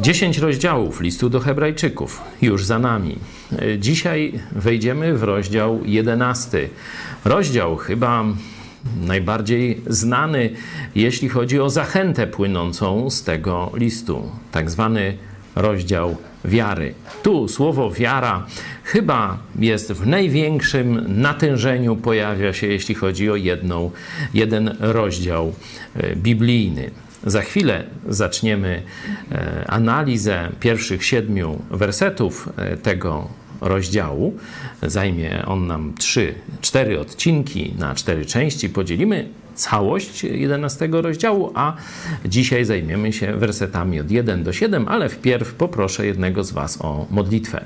Dziesięć rozdziałów listu do Hebrajczyków już za nami. Dzisiaj wejdziemy w rozdział jedenasty. Rozdział chyba najbardziej znany, jeśli chodzi o zachętę płynącą z tego listu, tak zwany rozdział wiary. Tu słowo wiara chyba jest w największym natężeniu, pojawia się, jeśli chodzi o jedną, jeden rozdział e, biblijny. Za chwilę zaczniemy e, analizę pierwszych siedmiu wersetów e, tego rozdziału. Zajmie on nam trzy, cztery odcinki na cztery części. Podzielimy całość 11 rozdziału, a dzisiaj zajmiemy się wersetami od 1 do 7, ale wpierw poproszę jednego z Was o modlitwę.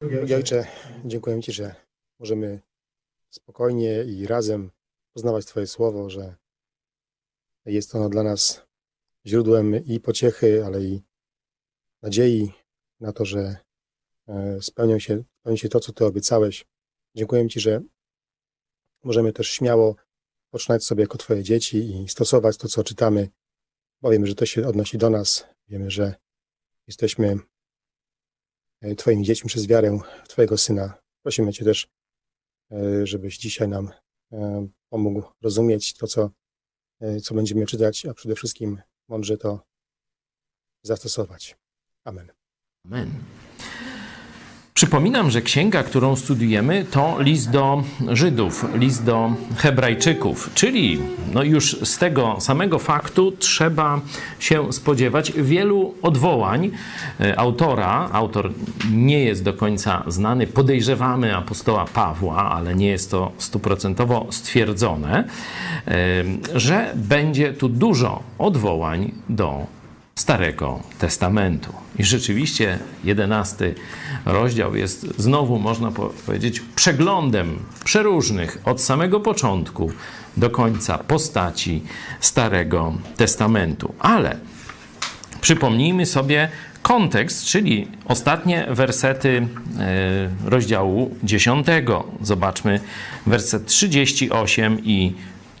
Drogi Ojcze, dziękuję Ci, że możemy spokojnie i razem poznawać Twoje słowo, że jest ono dla nas źródłem i pociechy, ale i nadziei na to, że e, spełnią się, spełni się to, co Ty obiecałeś. Dziękuję Ci, że możemy też śmiało poczynać sobie jako Twoje dzieci i stosować to, co czytamy, bo wiemy, że to się odnosi do nas. Wiemy, że jesteśmy e, Twoimi dziećmi przez wiarę Twojego Syna. Prosimy Cię też, e, żebyś dzisiaj nam pomógł rozumieć to, co, co będziemy czytać, a przede wszystkim mądrze to zastosować. Amen. Amen. Przypominam, że księga, którą studiujemy, to list do Żydów, list do Hebrajczyków, czyli no już z tego samego faktu trzeba się spodziewać wielu odwołań e, autora. Autor nie jest do końca znany, podejrzewamy apostoła Pawła, ale nie jest to stuprocentowo stwierdzone, e, że będzie tu dużo odwołań do Starego Testamentu. I rzeczywiście jedenasty rozdział jest znowu, można powiedzieć, przeglądem przeróżnych od samego początku do końca postaci Starego Testamentu. Ale przypomnijmy sobie kontekst, czyli ostatnie wersety e, rozdziału 10. Zobaczmy werset 38 i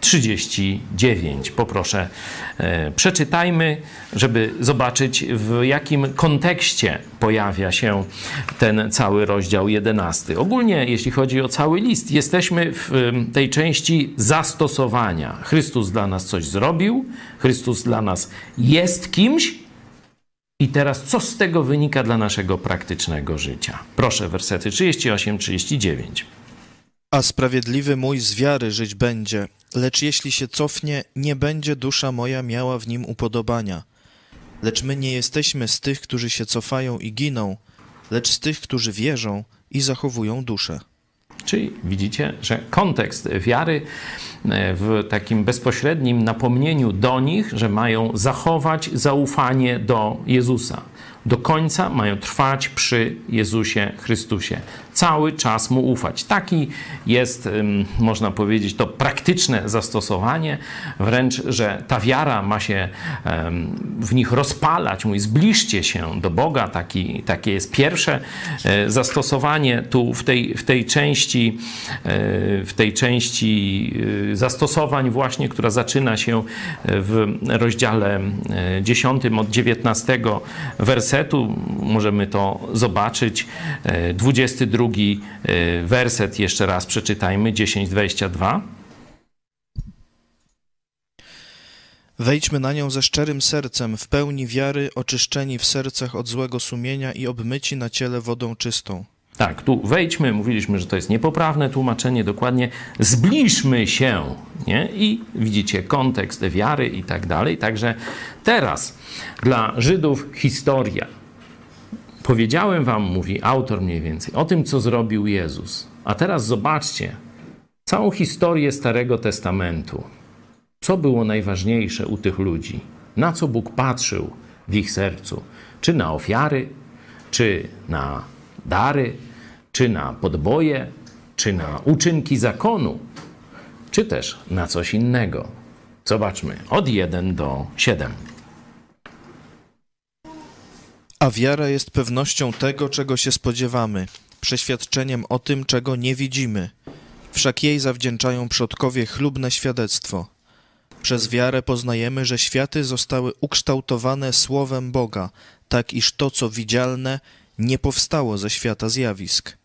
39. Poproszę, e, przeczytajmy, żeby zobaczyć, w jakim kontekście pojawia się ten cały rozdział 11. Ogólnie, jeśli chodzi o cały list, jesteśmy w tej części zastosowania. Chrystus dla nas coś zrobił, Chrystus dla nas jest kimś. I teraz, co z tego wynika dla naszego praktycznego życia? Proszę, wersety 38-39. A sprawiedliwy mój z wiary żyć będzie, lecz jeśli się cofnie, nie będzie dusza moja miała w nim upodobania. Lecz my nie jesteśmy z tych, którzy się cofają i giną, lecz z tych, którzy wierzą i zachowują duszę. Czyli widzicie, że kontekst wiary e, w takim bezpośrednim napomnieniu do nich, że mają zachować zaufanie do Jezusa do końca mają trwać przy Jezusie Chrystusie. Cały czas mu ufać. Taki jest, można powiedzieć, to praktyczne zastosowanie, wręcz, że ta wiara ma się w nich rozpalać. Mówi, zbliżcie się do Boga. Taki, takie jest pierwsze e, zastosowanie tu w tej, w tej części, e, w tej części e, zastosowań właśnie, która zaczyna się w rozdziale 10 od 19 wersetu. Możemy to zobaczyć. 22 e, e, werset jeszcze raz przeczytajmy, 10:22. Wejdźmy na nią ze szczerym sercem, w pełni wiary, oczyszczeni w sercach od złego sumienia i obmyci na ciele wodą czystą. Tak, tu wejdźmy, mówiliśmy, że to jest niepoprawne tłumaczenie, dokładnie zbliżmy się, nie? I widzicie kontekst wiary i tak dalej. Także teraz dla Żydów historia. Powiedziałem wam, mówi autor mniej więcej, o tym, co zrobił Jezus. A teraz zobaczcie całą historię Starego Testamentu. Co było najważniejsze u tych ludzi? Na co Bóg patrzył w ich sercu? Czy na ofiary, czy na dary, czy na podboje, czy na uczynki zakonu, czy też na coś innego. Zobaczmy od 1 do 7. A wiara jest pewnością tego, czego się spodziewamy, przeświadczeniem o tym, czego nie widzimy. Wszak jej zawdzięczają przodkowie chlubne świadectwo. Przez wiarę poznajemy, że światy zostały ukształtowane słowem Boga, tak iż to, co widzialne, nie powstało ze świata zjawisk.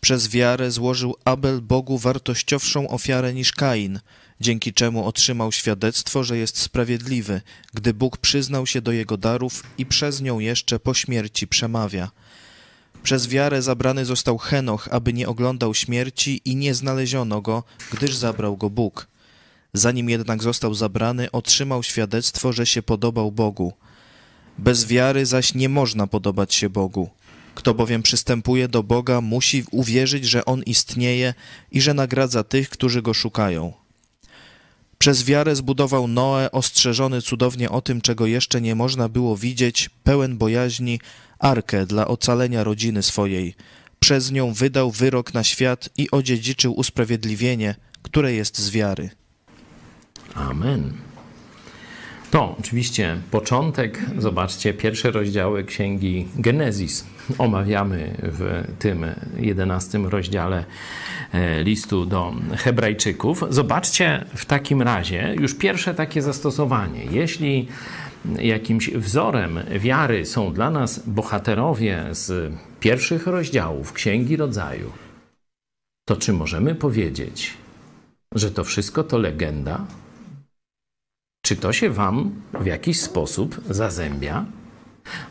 Przez wiarę złożył Abel Bogu wartościowszą ofiarę niż Kain, dzięki czemu otrzymał świadectwo, że jest sprawiedliwy, gdy Bóg przyznał się do jego darów i przez nią jeszcze po śmierci przemawia. Przez wiarę zabrany został Henoch, aby nie oglądał śmierci i nie znaleziono go, gdyż zabrał go Bóg. Zanim jednak został zabrany, otrzymał świadectwo, że się podobał Bogu. Bez wiary zaś nie można podobać się Bogu. Kto bowiem przystępuje do Boga, musi uwierzyć, że On istnieje i że nagradza tych, którzy Go szukają. Przez wiarę zbudował Noe, ostrzeżony cudownie o tym, czego jeszcze nie można było widzieć, pełen bojaźni, arkę dla ocalenia rodziny swojej. Przez nią wydał wyrok na świat i odziedziczył usprawiedliwienie, które jest z wiary. Amen. To oczywiście początek. Zobaczcie, pierwsze rozdziały księgi Genezis omawiamy w tym jedenastym rozdziale e, listu do Hebrajczyków. Zobaczcie w takim razie już pierwsze takie zastosowanie. Jeśli jakimś wzorem wiary są dla nas bohaterowie z pierwszych rozdziałów Księgi Rodzaju, to czy możemy powiedzieć, że to wszystko to legenda? Czy to się Wam w jakiś sposób zazębia?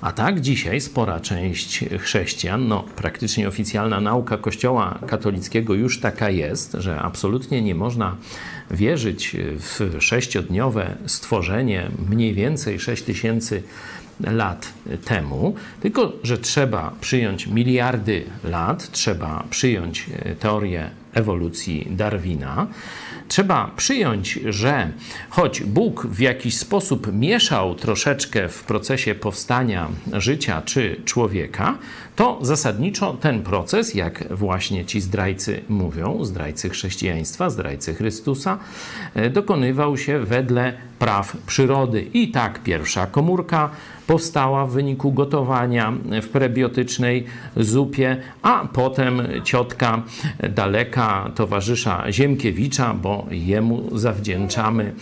A tak dzisiaj spora część chrześcijan, no praktycznie oficjalna nauka Kościoła katolickiego już taka jest, że absolutnie nie można wierzyć w sześciodniowe stworzenie mniej więcej 6 tysięcy lat temu, tylko że trzeba przyjąć miliardy lat, trzeba przyjąć teorię ewolucji Darwina, trzeba przyjąć, że choć Bóg w jakiś sposób mieszał troszeczkę w procesie powstania życia czy człowieka, to zasadniczo ten proces, jak właśnie ci zdrajcy mówią, zdrajcy chrześcijaństwa, zdrajcy Chrystusa, e, dokonywał się wedle praw przyrody. I tak pierwsza komórka powstała w wyniku gotowania w prebiotycznej zupie, a potem ciotka daleka towarzysza Ziemkiewicza, bo jemu zawdzięczamy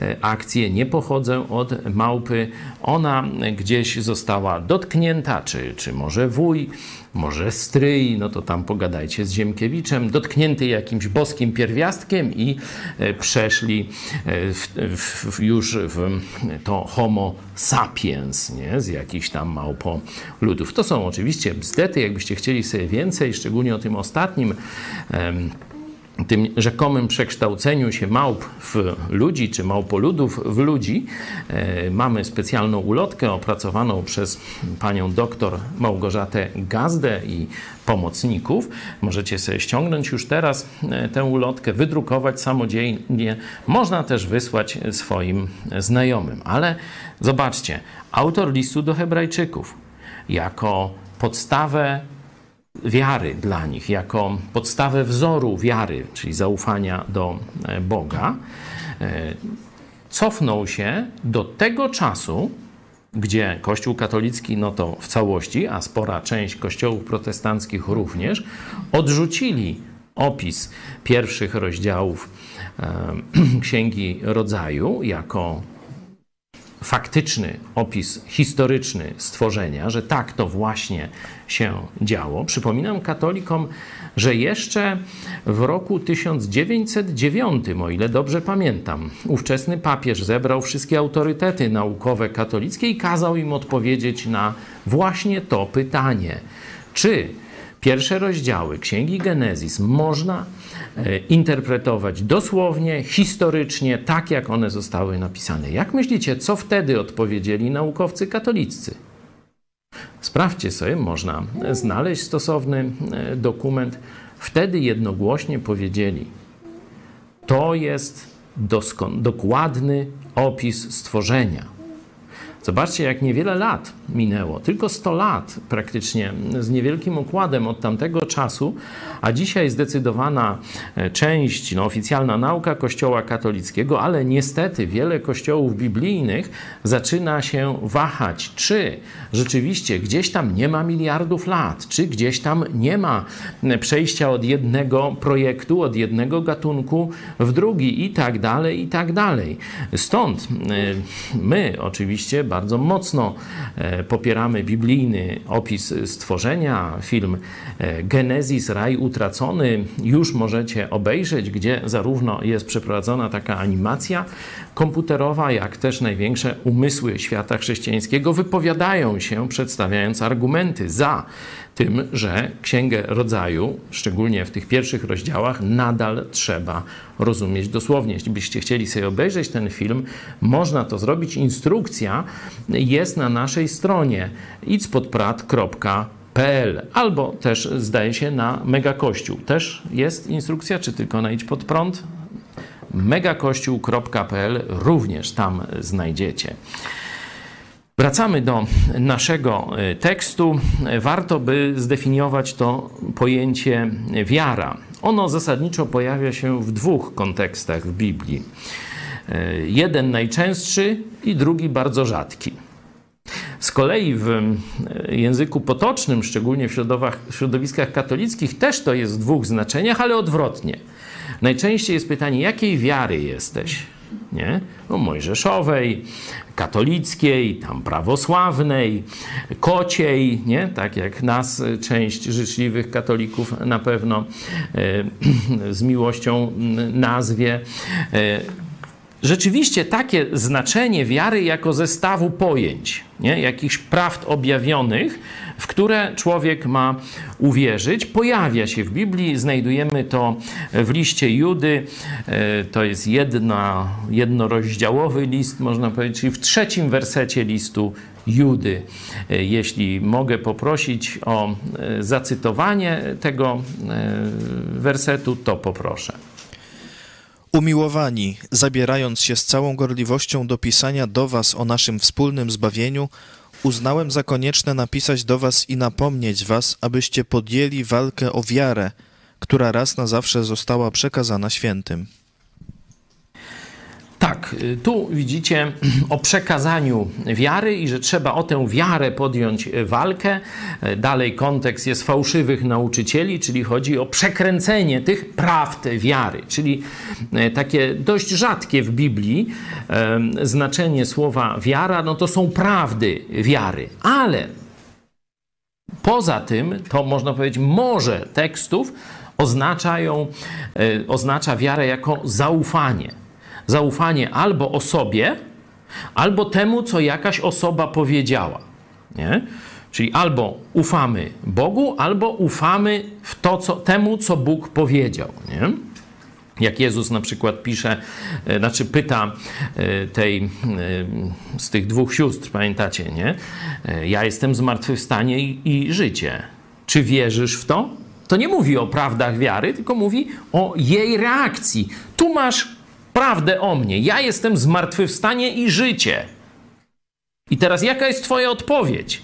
e, akcję Nie pochodzę od małpy. Ona gdzieś została dotknięta, czy, czy może wuj, może stryj, no to tam pogadajcie z Ziemkiewiczem, dotknięty jakimś boskim pierwiastkiem i e, przeszli e, w, w, już w to homo sapiens, nie? z jakichś tam małpoludów. To są oczywiście bzdety, jakbyście chcieli sobie więcej, szczególnie o tym ostatnim tym rzekomym przekształceniu się małp w ludzi, czy małpoludów w ludzi, e, mamy specjalną ulotkę opracowaną przez panią doktor Małgorzatę Gazdę i pomocników. Możecie sobie ściągnąć już teraz e, tę ulotkę, wydrukować samodzielnie. Można też wysłać swoim znajomym. Ale zobaczcie, autor listu do Hebrajczyków jako podstawę wiary dla nich, jako podstawę wzoru wiary, czyli zaufania do e, Boga, e, cofnął się do tego czasu, gdzie Kościół katolicki, no to w całości, a spora część kościołów protestanckich również, odrzucili opis pierwszych rozdziałów e, Księgi Rodzaju jako faktyczny opis historyczny stworzenia, że tak to właśnie się działo. Przypominam katolikom, że jeszcze w roku 1909, o ile dobrze pamiętam, ówczesny papież zebrał wszystkie autorytety naukowe katolickie i kazał im odpowiedzieć na właśnie to pytanie. Czy pierwsze rozdziały Księgi Genezis można interpretować dosłownie, historycznie, tak jak one zostały napisane. Jak myślicie, co wtedy odpowiedzieli naukowcy katoliccy? Sprawdźcie sobie, można znaleźć stosowny e, dokument. Wtedy jednogłośnie powiedzieli: To jest dokładny opis stworzenia. Zobaczcie, jak niewiele lat minęło, tylko 100 lat praktycznie, z niewielkim układem od tamtego czasu, a dzisiaj zdecydowana e, część, no, oficjalna nauka Kościoła katolickiego, ale niestety wiele kościołów biblijnych zaczyna się wahać, czy rzeczywiście gdzieś tam nie ma miliardów lat, czy gdzieś tam nie ma przejścia od jednego projektu, od jednego gatunku w drugi i tak dalej, i tak dalej. Stąd e, my oczywiście bardzo mocno e, popieramy biblijny opis stworzenia, film e, Genezis, Raj Utracony. Już możecie obejrzeć, gdzie zarówno jest przeprowadzona taka animacja komputerowa, jak też największe umysły świata chrześcijańskiego wypowiadają się, przedstawiając argumenty za tym, że Księgę Rodzaju, szczególnie w tych pierwszych rozdziałach, nadal trzeba rozumieć dosłownie. Jeśli byście chcieli sobie obejrzeć ten film, można to zrobić. Instrukcja jest na naszej stronie idźpodprat.pl albo też zdaje się na Megakościół. Też jest instrukcja, czy tylko na idź pod prąd? megakościół.pl również tam znajdziecie. Wracamy do naszego y, tekstu. Warto by zdefiniować to pojęcie wiara. Ono zasadniczo pojawia się w dwóch kontekstach w Biblii. Y, jeden najczęstszy i drugi bardzo rzadki. Z kolei w y, języku potocznym, szczególnie w środowiskach katolickich, też to jest w dwóch znaczeniach, ale odwrotnie. Najczęściej jest pytanie, jakiej wiary jesteś? Nie? No, mojżeszowej, katolickiej, tam prawosławnej, kociej, nie? tak jak nas część życzliwych katolików na pewno e, z miłością nazwie. E, rzeczywiście takie znaczenie wiary jako zestawu pojęć, nie? jakichś prawd objawionych, w które człowiek ma uwierzyć, pojawia się w Biblii. Znajdujemy to w liście Judy. E, to jest jedna, jednorozdziałowy list, można powiedzieć, czyli w trzecim wersecie listu Judy. E, jeśli mogę poprosić o e, zacytowanie tego wersetu, to poproszę. Umiłowani, zabierając się z całą gorliwością do pisania do Was o naszym wspólnym zbawieniu, uznałem za konieczne napisać do Was i napomnieć Was, abyście podjęli walkę o wiarę, która raz na zawsze została przekazana świętym. Tak, y, tu widzicie o przekazaniu wiary i że trzeba o tę wiarę podjąć y, walkę. Y, dalej kontekst jest fałszywych nauczycieli, czyli chodzi o przekręcenie tych prawd wiary, czyli takie dość rzadkie w Biblii znaczenie słowa wiara, no to są prawdy wiary, ale poza tym, to można powiedzieć, może tekstów oznaczają, oznacza wiarę jako zaufanie zaufanie albo osobie, albo temu, co jakaś osoba powiedziała. Nie? Czyli albo ufamy Bogu, albo ufamy w to, co, temu, co Bóg powiedział. Nie? Jak Jezus na przykład pisze, e, znaczy pyta e, tej, e, z tych dwóch sióstr, pamiętacie, nie? Ja jestem zmartwychwstanie i, i życie. Czy wierzysz w to? To nie mówi o prawdach wiary, tylko mówi o jej reakcji. Tu masz prawdę o mnie. Ja jestem zmartwychwstanie i życie. I teraz jaka jest Twoja odpowiedź?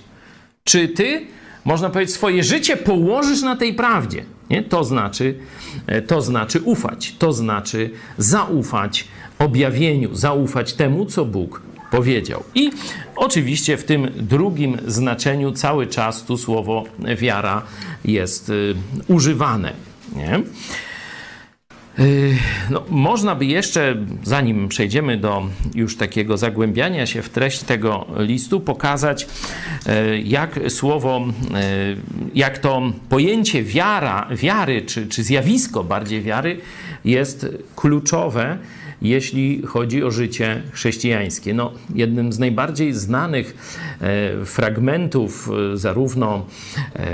Czy Ty, można powiedzieć, swoje życie położysz na tej prawdzie? Nie? To, znaczy, e, to znaczy ufać, to znaczy zaufać objawieniu, zaufać temu, co Bóg powiedział. I oczywiście w tym drugim znaczeniu cały czas tu słowo wiara jest y, używane. Nie? Yy, no, można by jeszcze, zanim przejdziemy do już takiego zagłębiania się w treść tego listu, pokazać, yy, jak słowo, yy, jak to pojęcie wiara, wiary, czy, czy zjawisko bardziej wiary jest kluczowe jeśli chodzi o życie chrześcijańskie. No, jednym z najbardziej znanych e, fragmentów, e, zarówno e,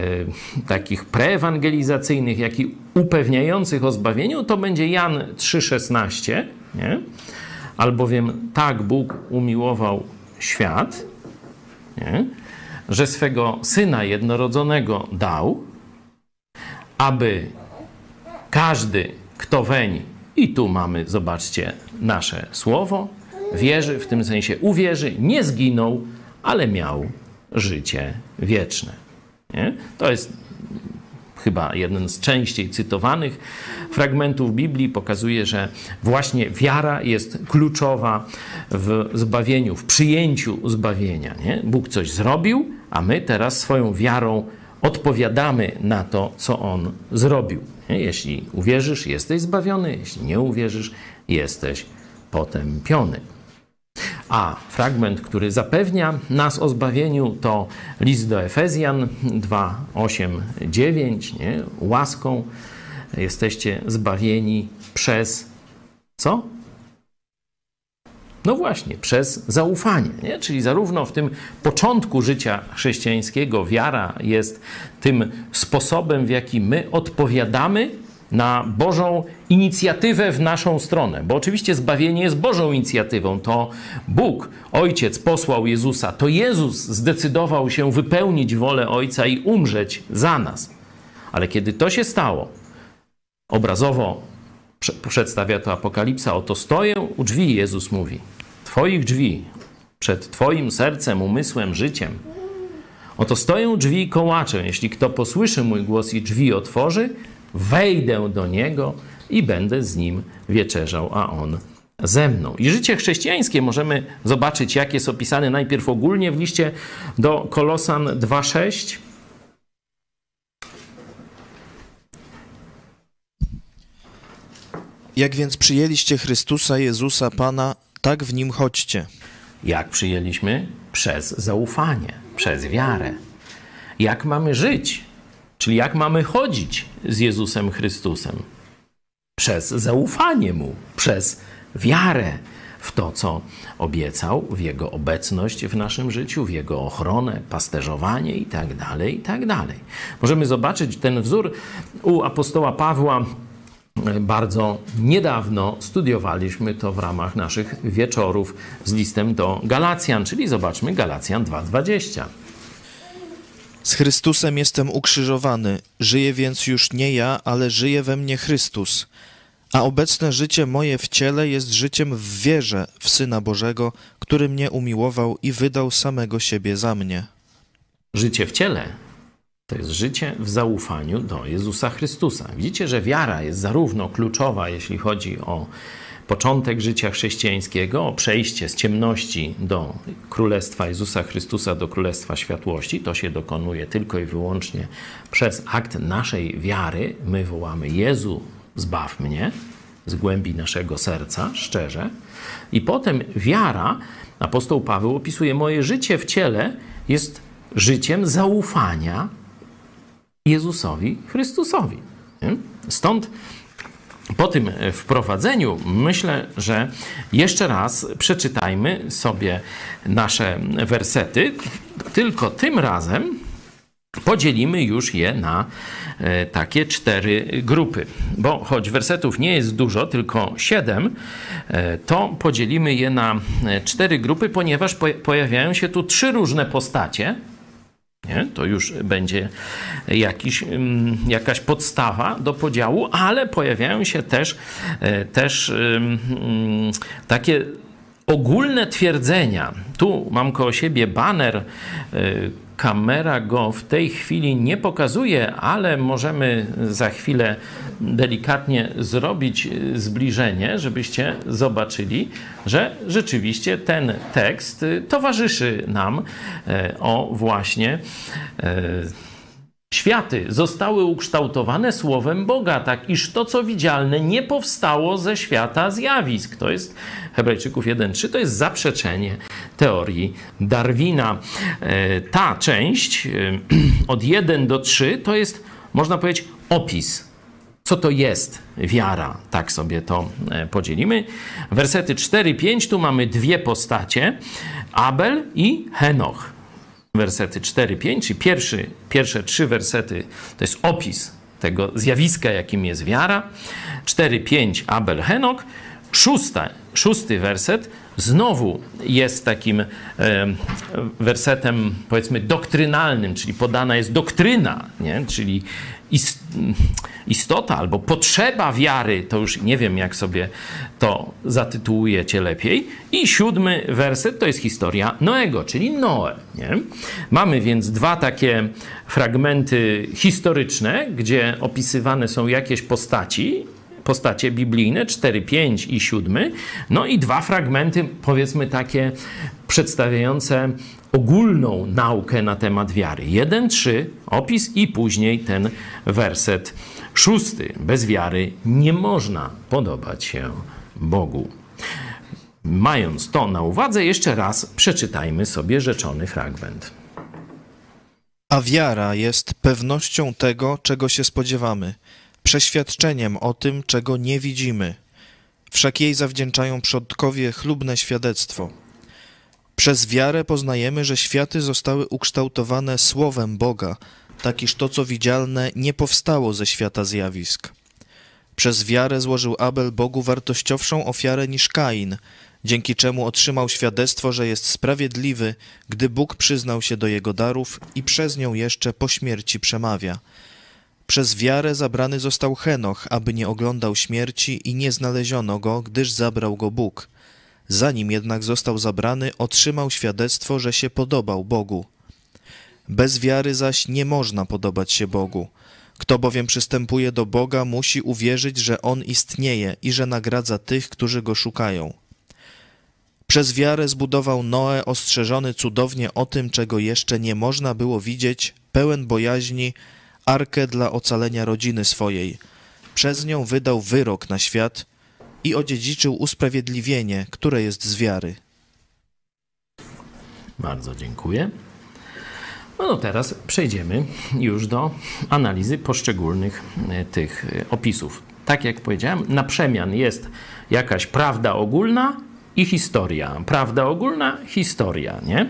takich preewangelizacyjnych, jak i upewniających o zbawieniu, to będzie Jan 3,16. Nie? Albowiem tak Bóg umiłował świat, nie? że swego syna jednorodzonego dał, aby każdy, kto weń i tu mamy, zobaczcie, nasze słowo. wierzy, w tym sensie uwierzy, nie zginął, ale miał życie wieczne. Nie? To jest chyba jeden z częściej cytowanych fragmentów Biblii, pokazuje, że właśnie wiara jest kluczowa w zbawieniu, w przyjęciu zbawienia. Nie? Bóg coś zrobił, a my teraz swoją wiarą odpowiadamy na to, co On zrobił. Jeśli uwierzysz, jesteś zbawiony, jeśli nie uwierzysz, jesteś potępiony. A fragment, który zapewnia nas o zbawieniu, to list do Efezjan 2, 8, 9. Nie? Łaską jesteście zbawieni przez co? No właśnie, przez zaufanie. Nie? Czyli zarówno w tym początku życia chrześcijańskiego wiara jest tym sposobem, w jaki my odpowiadamy na Bożą inicjatywę w naszą stronę. Bo oczywiście zbawienie jest Bożą inicjatywą. To Bóg, Ojciec posłał Jezusa. To Jezus zdecydował się wypełnić wolę Ojca i umrzeć za nas. Ale kiedy to się stało, obrazowo przedstawia to Apokalipsa, oto stoję u drzwi, Jezus mówi. Twoich drzwi, przed Twoim sercem, umysłem, życiem. Oto stoję drzwi i kołaczę. Jeśli kto posłyszy mój głos i drzwi otworzy, wejdę do niego i będę z nim wieczerzał, a on ze mną. I życie chrześcijańskie możemy zobaczyć, jak jest opisane najpierw ogólnie w liście do Kolosan 2:6. Jak więc przyjęliście Chrystusa Jezusa Pana, tak w nim chodźcie. Jak przyjęliśmy? Przez zaufanie, przez wiarę. Jak mamy żyć? Czyli jak mamy chodzić z Jezusem Chrystusem? Przez zaufanie Mu, przez wiarę w to, co obiecał, w Jego obecność w naszym życiu, w Jego ochronę, pasterzowanie itd., tak itd. Tak Możemy zobaczyć ten wzór u apostoła Pawła bardzo niedawno studiowaliśmy to w ramach naszych wieczorów z listem do Galacjan, czyli zobaczmy Galacjan 2:20. Z Chrystusem jestem ukrzyżowany, żyję więc już nie ja, ale żyje we mnie Chrystus. A obecne życie moje w ciele jest życiem w wierze w Syna Bożego, który mnie umiłował i wydał samego siebie za mnie. Życie w ciele to jest życie w zaufaniu do Jezusa Chrystusa. Widzicie, że wiara jest zarówno kluczowa, jeśli chodzi o początek życia chrześcijańskiego, o przejście z ciemności do Królestwa Jezusa Chrystusa, do Królestwa Światłości. To się dokonuje tylko i wyłącznie przez akt naszej wiary. My wołamy Jezu, zbaw mnie z głębi naszego serca, szczerze. I potem wiara, apostoł Paweł opisuje, moje życie w ciele jest życiem zaufania Jezusowi Chrystusowi. Stąd po tym wprowadzeniu myślę, że jeszcze raz przeczytajmy sobie nasze wersety, tylko tym razem podzielimy już je na e, takie cztery grupy. Bo choć wersetów nie jest dużo, tylko siedem, e, to podzielimy je na e, cztery grupy, ponieważ pojawiają się tu trzy różne postacie nie? To już będzie jakiś, mm, jakaś podstawa do podziału, ale pojawiają się też, e, też mm, takie ogólne twierdzenia. Tu mam koło siebie baner e, kamera go w tej chwili nie pokazuje, ale możemy za chwilę delikatnie zrobić zbliżenie, żebyście zobaczyli, że rzeczywiście ten tekst towarzyszy nam e, o właśnie e, Światy zostały ukształtowane słowem Boga, tak iż to, co widzialne, nie powstało ze świata zjawisk. To jest Hebrajczyków 1.3, to jest zaprzeczenie teorii Darwina. E, ta część e, od 1 do 3 to jest, można powiedzieć, opis co to jest wiara? Tak sobie to e, podzielimy. Wersety 4-5, tu mamy dwie postacie: Abel i Henoch wersety 4-5, czyli pierwszy, pierwsze trzy wersety to jest opis tego zjawiska, jakim jest wiara. 4-5 Abel Henok. Szósta, szósty werset znowu jest takim e, wersetem, powiedzmy, doktrynalnym, czyli podana jest doktryna, nie? czyli istota albo potrzeba wiary, to już nie wiem, jak sobie to zatytułujecie lepiej. I siódmy werset to jest historia Noego, czyli Noe. Nie? Mamy więc dwa takie fragmenty historyczne, gdzie opisywane są jakieś postaci, postacie biblijne, 4, 5 i 7, no i dwa fragmenty, powiedzmy takie, przedstawiające ogólną naukę na temat wiary. 1, 3, opis i później ten werset szósty. Bez wiary nie można podobać się Bogu. Mając to na uwadze, jeszcze raz przeczytajmy sobie rzeczony fragment. A wiara jest pewnością tego, czego się spodziewamy, przeświadczeniem o tym, czego nie widzimy. Wszak jej zawdzięczają przodkowie chlubne świadectwo. Przez wiarę poznajemy, że światy zostały ukształtowane słowem Boga, tak iż to, co widzialne, nie powstało ze świata zjawisk. Przez wiarę złożył Abel Bogu wartościowszą ofiarę niż Kain, dzięki czemu otrzymał świadectwo, że jest sprawiedliwy, gdy Bóg przyznał się do jego darów i przez nią jeszcze po śmierci przemawia. Przez wiarę zabrany został Henoch, aby nie oglądał śmierci i nie znaleziono go, gdyż zabrał go Bóg. Zanim jednak został zabrany, otrzymał świadectwo, że się podobał Bogu. Bez wiary zaś nie można podobać się Bogu. Kto bowiem przystępuje do Boga, musi uwierzyć, że On istnieje i że nagradza tych, którzy Go szukają. Przez wiarę zbudował Noe ostrzeżony cudownie o tym, czego jeszcze nie można było widzieć, pełen bojaźni, arkę dla ocalenia rodziny swojej. Przez nią wydał wyrok na świat i odziedziczył usprawiedliwienie, które jest z wiary. Bardzo dziękuję. No, no teraz przejdziemy już do analizy poszczególnych e, tych e, opisów. Tak jak powiedziałem, na przemian jest jakaś prawda ogólna, i historia. Prawda ogólna, historia, nie?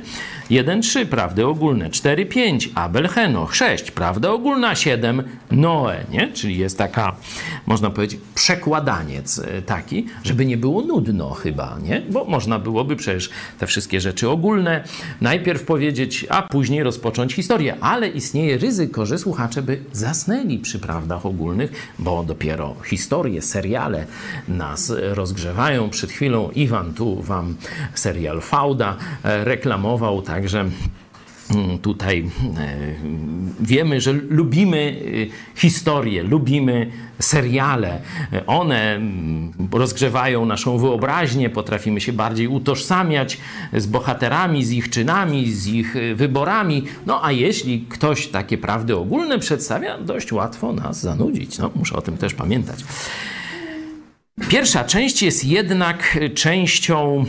1-3, prawdy ogólne. 4-5, Abel Henoch. 6, prawda ogólna. 7, Noe, nie? Czyli jest taka, można powiedzieć, przekładaniec e, taki, żeby nie było nudno chyba, nie? Bo można byłoby przecież te wszystkie rzeczy ogólne najpierw powiedzieć, a później rozpocząć historię. Ale istnieje ryzyko, że słuchacze by zasnęli przy prawdach ogólnych, bo dopiero historie, seriale nas rozgrzewają. Przed chwilą Iwan tu wam serial Fauda e, reklamował, także mm, tutaj e, wiemy, że lubimy e, historię, lubimy seriale. One mm, rozgrzewają naszą wyobraźnię, potrafimy się bardziej utożsamiać z bohaterami, z ich czynami, z ich wyborami. No a jeśli ktoś takie prawdy ogólne przedstawia, dość łatwo nas zanudzić. No, muszę o tym też pamiętać. Pierwsza część jest jednak częścią,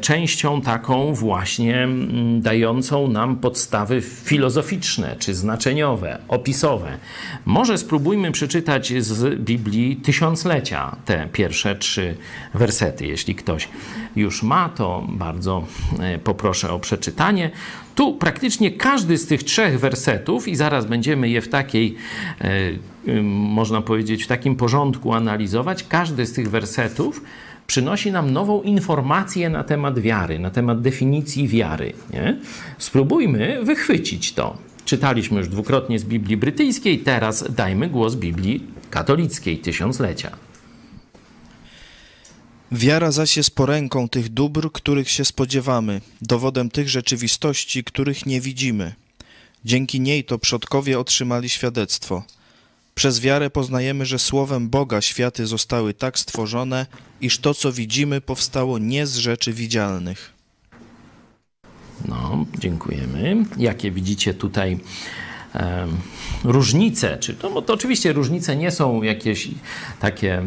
częścią taką właśnie mm, dającą nam podstawy filozoficzne czy znaczeniowe, opisowe. Może spróbujmy przeczytać z Biblii tysiąclecia te pierwsze trzy wersety. Jeśli ktoś już ma, to bardzo e, poproszę o przeczytanie. Tu praktycznie każdy z tych trzech wersetów, i zaraz będziemy je w takiej, e, można powiedzieć, w takim porządku analizować, każdy z tych wersetów przynosi nam nową informację na temat wiary, na temat definicji wiary. Nie? Spróbujmy wychwycić to. Czytaliśmy już dwukrotnie z Biblii brytyjskiej, teraz dajmy głos Biblii katolickiej tysiąclecia. Wiara zaś jest poręką tych dóbr, których się spodziewamy, dowodem tych rzeczywistości, których nie widzimy. Dzięki niej to przodkowie otrzymali świadectwo. Przez wiarę poznajemy, że słowem Boga światy zostały tak stworzone, iż to, co widzimy, powstało nie z rzeczy widzialnych. No, dziękujemy. Jakie widzicie tutaj e, różnice? Czy, bo to oczywiście różnice nie są jakieś takie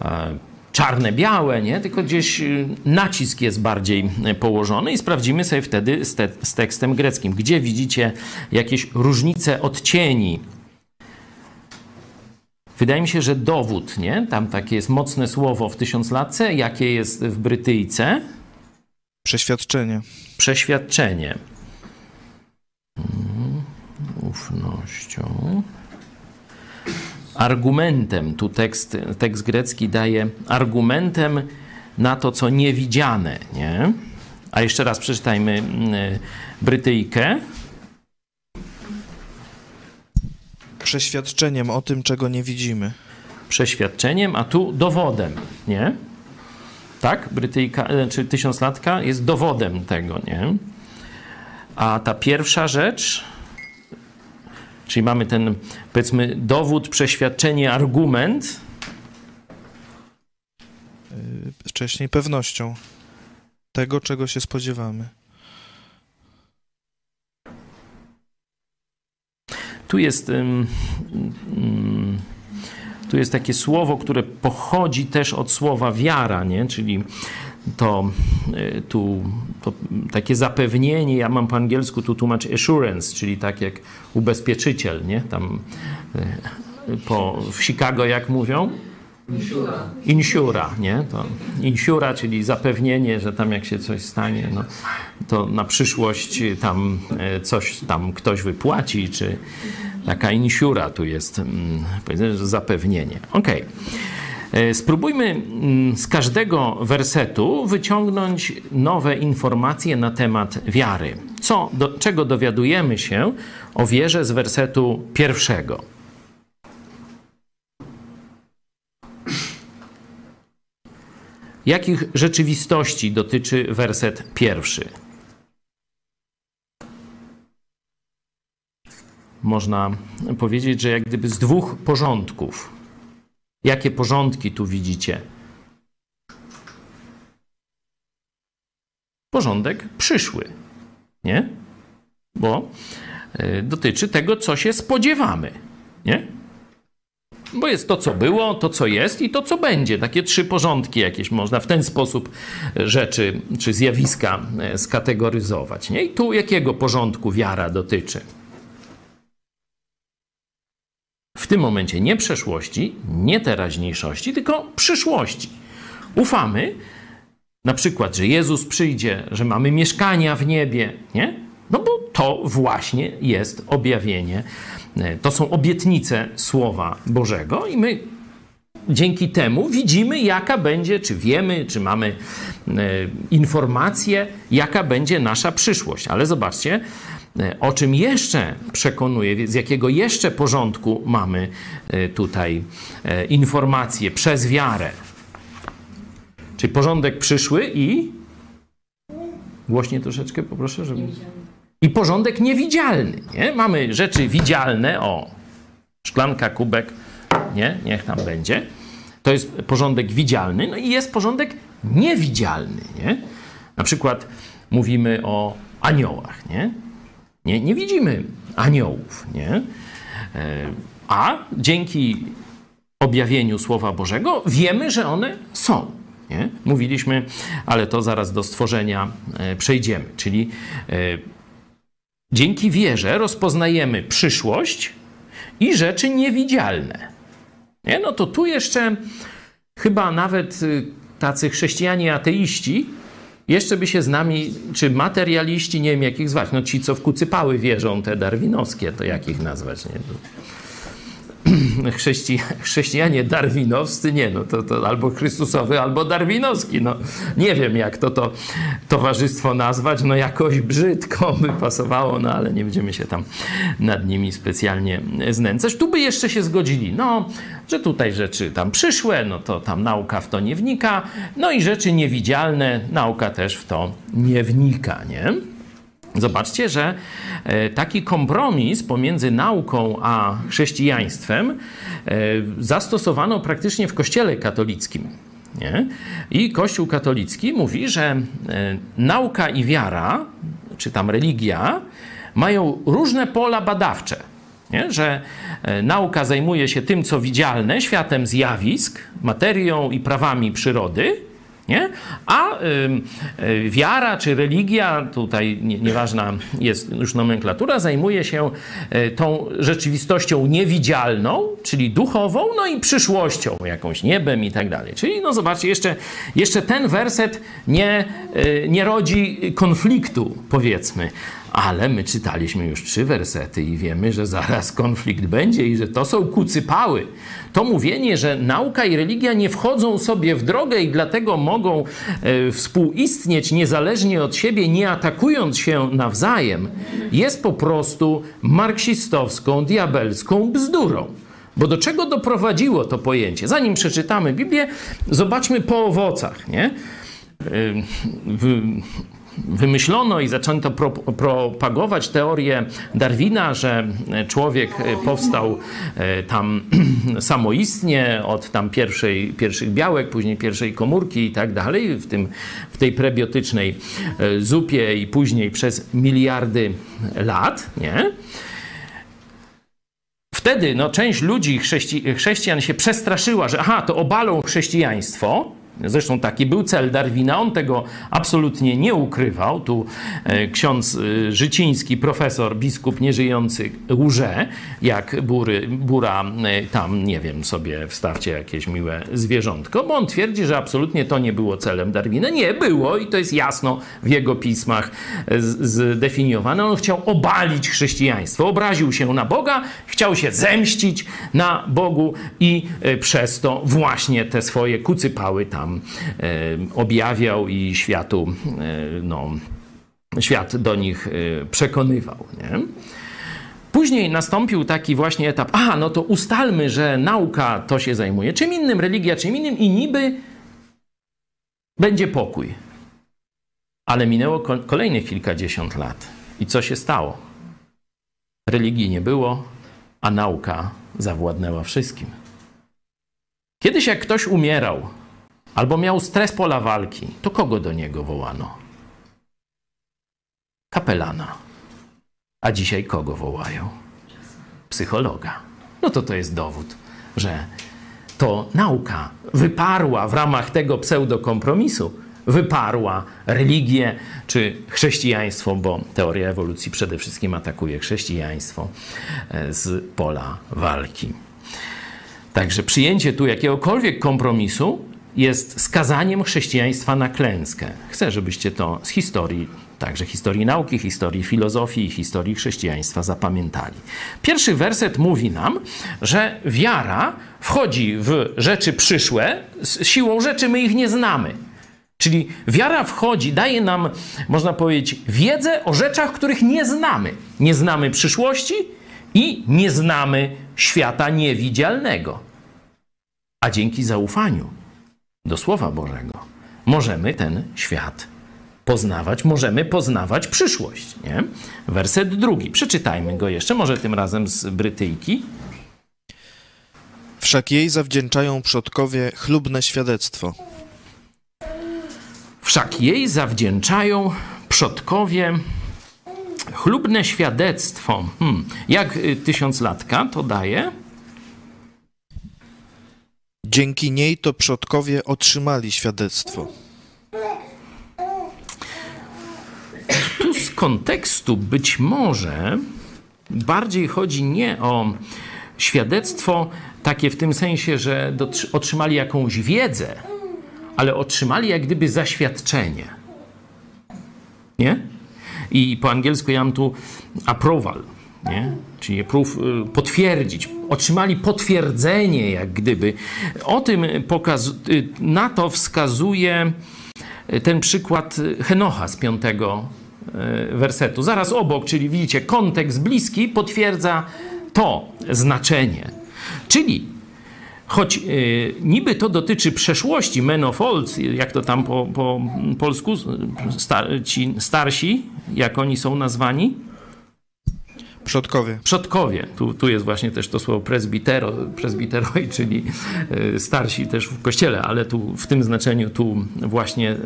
e, czarne-białe, nie? tylko gdzieś y, nacisk jest bardziej y, położony i sprawdzimy sobie wtedy z, te, z tekstem greckim, gdzie widzicie jakieś różnice odcieni. Wydaje mi się, że dowód, nie? Tam takie jest mocne słowo w tysiąclatce, jakie jest w Brytyjce? Przeświadczenie. Przeświadczenie. Hmm, ufnością argumentem, tu tekst, tekst grecki daje argumentem na to, co niewidziane, nie? A jeszcze raz przeczytajmy mm, Brytyjkę. Przeświadczeniem o tym, czego nie widzimy. Przeświadczeniem, a tu dowodem, nie? Tak? Brytyjka, e, czy tysiąclatka jest dowodem tego, nie? A ta pierwsza rzecz, czyli mamy ten, powiedzmy, dowód, przeświadczenie, argument, Y, Wcześniej pewnością tego, czego się spodziewamy. Tu jest, ym, tu jest takie słowo, które pochodzi też od słowa wiara, nie? czyli to, y, tu, to takie zapewnienie, ja mam po angielsku tu tłumacz assurance, czyli tak jak ubezpieczyciel, nie? Tam y, po, w Chicago jak mówią? Insura, nie? To insura, czyli zapewnienie, że tam jak się coś stanie, no, to na przyszłość tam e, coś tam ktoś wypłaci, czy taka insura tu jest, mm, powiedzmy, że zapewnienie. Okej. E, Spróbujmy mm, z każdego wersetu wyciągnąć nowe informacje na temat wiary. Co, do, czego dowiadujemy się o wierze z wersetu pierwszego? Jakich rzeczywistości dotyczy werset pierwszy? Można powiedzieć, że jak gdyby z dwóch porządków. Jakie porządki tu widzicie? Porządek przyszły, nie? Bo y, dotyczy tego, co się spodziewamy, nie? Bo jest to, co było, to, co jest i to, co będzie. Takie trzy porządki jakieś można w ten sposób rzeczy czy zjawiska e, skategoryzować. Nie? I tu jakiego porządku wiara dotyczy? W tym momencie nie przeszłości, nie teraźniejszości, tylko przyszłości. Ufamy na przykład, że Jezus przyjdzie, że mamy mieszkania w niebie, nie? No bo to właśnie jest objawienie to są obietnice Słowa Bożego i my dzięki temu widzimy, jaka będzie, czy wiemy, czy mamy e, informację, jaka będzie nasza przyszłość. Ale zobaczcie, e, o czym jeszcze przekonuje, z jakiego jeszcze porządku mamy e, tutaj informacje przez wiarę. Czyli porządek przyszły i. Głośniej troszeczkę poproszę, żeby i porządek niewidzialny. Nie? Mamy rzeczy widzialne, o, szklanka, kubek, nie? niech tam będzie. To jest porządek widzialny, no i jest porządek niewidzialny. Nie? Na przykład mówimy o aniołach. Nie, nie, nie widzimy aniołów. Nie? E, a dzięki objawieniu Słowa Bożego wiemy, że one są. Nie? Mówiliśmy, ale to zaraz do stworzenia e, przejdziemy. Czyli e, Dzięki wierze rozpoznajemy przyszłość i rzeczy niewidzialne. Nie? No to tu jeszcze chyba nawet y, tacy chrześcijanie ateiści jeszcze by się z nami, czy materialiści, nie wiem jak ich zwać, no ci, co w kucypały wierzą, te darwinowskie, to jak ich nazwać, nie? Chrześci, chrześcijanie darwinowscy, nie, no to, to albo Chrystusowy, albo darwinowski, no nie wiem jak to, to towarzystwo nazwać, no jakoś brzydko by pasowało, no ale nie będziemy się tam nad nimi specjalnie znęcać. Tu by jeszcze się zgodzili, no, że tutaj rzeczy tam przyszłe, no to tam nauka w to nie wnika, no i rzeczy niewidzialne, nauka też w to nie wnika, nie? Zobaczcie, że e, taki kompromis pomiędzy nauką a chrześcijaństwem e, zastosowano praktycznie w Kościele katolickim. Nie? I Kościół katolicki mówi, że e, nauka i wiara, czy tam religia, mają różne pola badawcze. Nie? Że nauka zajmuje się tym, co widzialne, światem zjawisk, materią i prawami przyrody, nie? A y, wiara czy religia, tutaj nie, nieważna jest już nomenklatura, zajmuje się y, tą rzeczywistością niewidzialną, czyli duchową, no i przyszłością, jakąś niebem i tak dalej. Czyli no zobaczcie, jeszcze, jeszcze ten werset nie, y, nie rodzi konfliktu, powiedzmy. Ale my czytaliśmy już trzy wersety i wiemy, że zaraz konflikt będzie i że to są kucypały. To mówienie, że nauka i religia nie wchodzą sobie w drogę i dlatego mogą e, współistnieć niezależnie od siebie, nie atakując się nawzajem, jest po prostu marksistowską, diabelską bzdurą. Bo do czego doprowadziło to pojęcie? Zanim przeczytamy Biblię, zobaczmy po owocach. Nie? Wymyślono i zaczęto pro, propagować teorię Darwina, że człowiek powstał e, tam samoistnie od tam pierwszej, pierwszych białek, później pierwszej komórki i tak dalej, w, tym, w tej prebiotycznej e, zupie i później przez miliardy lat, nie? Wtedy no, część ludzi, chrześci chrześcijan się przestraszyła, że aha, to obalą chrześcijaństwo, Zresztą taki był cel Darwina, on tego absolutnie nie ukrywał. Tu e, ksiądz e, Życiński, profesor, biskup nieżyjący, łże, jak bury, bura e, tam, nie wiem, sobie wstawcie jakieś miłe zwierzątko, bo on twierdzi, że absolutnie to nie było celem Darwina. Nie było i to jest jasno w jego pismach zdefiniowane. On chciał obalić chrześcijaństwo, obraził się na Boga, chciał się zemścić na Bogu i przez to właśnie te swoje kucypały tam tam objawiał i światu, no, świat do nich e, przekonywał. Nie? Później nastąpił taki właśnie etap, a no to ustalmy, że nauka to się zajmuje czym innym, religia czym innym i niby będzie pokój. Ale minęło kolejnych kilkadziesiąt lat. I co się stało? Religii nie było, a nauka zawładnęła wszystkim. Kiedyś jak ktoś umierał, albo miał stres pola walki, to kogo do niego wołano? Kapelana. A dzisiaj kogo wołają? Psychologa. No to to jest dowód, że to nauka wyparła w ramach tego pseudokompromisu, wyparła religię czy chrześcijaństwo, bo teoria ewolucji przede wszystkim atakuje chrześcijaństwo e, z pola walki. Także przyjęcie tu jakiegokolwiek kompromisu jest skazaniem chrześcijaństwa na klęskę. Chcę, żebyście to z historii, także historii nauki, historii filozofii i historii chrześcijaństwa zapamiętali. Pierwszy werset mówi nam, że wiara wchodzi w rzeczy przyszłe, z siłą rzeczy my ich nie znamy. Czyli wiara wchodzi, daje nam, można powiedzieć, wiedzę o rzeczach, których nie znamy. Nie znamy przyszłości i nie znamy świata niewidzialnego. A dzięki zaufaniu do Słowa Bożego, możemy ten świat poznawać, możemy poznawać przyszłość. Nie? Werset drugi. Przeczytajmy go jeszcze, może tym razem z Brytyjki. Wszak jej zawdzięczają przodkowie chlubne świadectwo. Wszak jej zawdzięczają przodkowie chlubne świadectwo. Hmm. Jak y, tysiąclatka to daje? Dzięki niej to przodkowie otrzymali świadectwo. Tu z kontekstu być może bardziej chodzi nie o świadectwo takie w tym sensie, że otrzymali jakąś wiedzę, ale otrzymali jak gdyby zaświadczenie. Nie? I po angielsku ja mam tu approval, nie? czyli proof, y, potwierdzić. Otrzymali potwierdzenie, jak gdyby. O tym pokaz, y, na to wskazuje ten przykład Henocha z piątego y, wersetu. Zaraz obok, czyli widzicie, kontekst bliski potwierdza to znaczenie. Czyli choć y, niby to dotyczy przeszłości, men of old, jak to tam po, po polsku, star, ci starsi, jak oni są nazwani, Przodkowie. Przodkowie. Tu, tu jest właśnie też to słowo presbitero, presbiteroi, czyli e, starsi też w kościele, ale tu w tym znaczeniu tu właśnie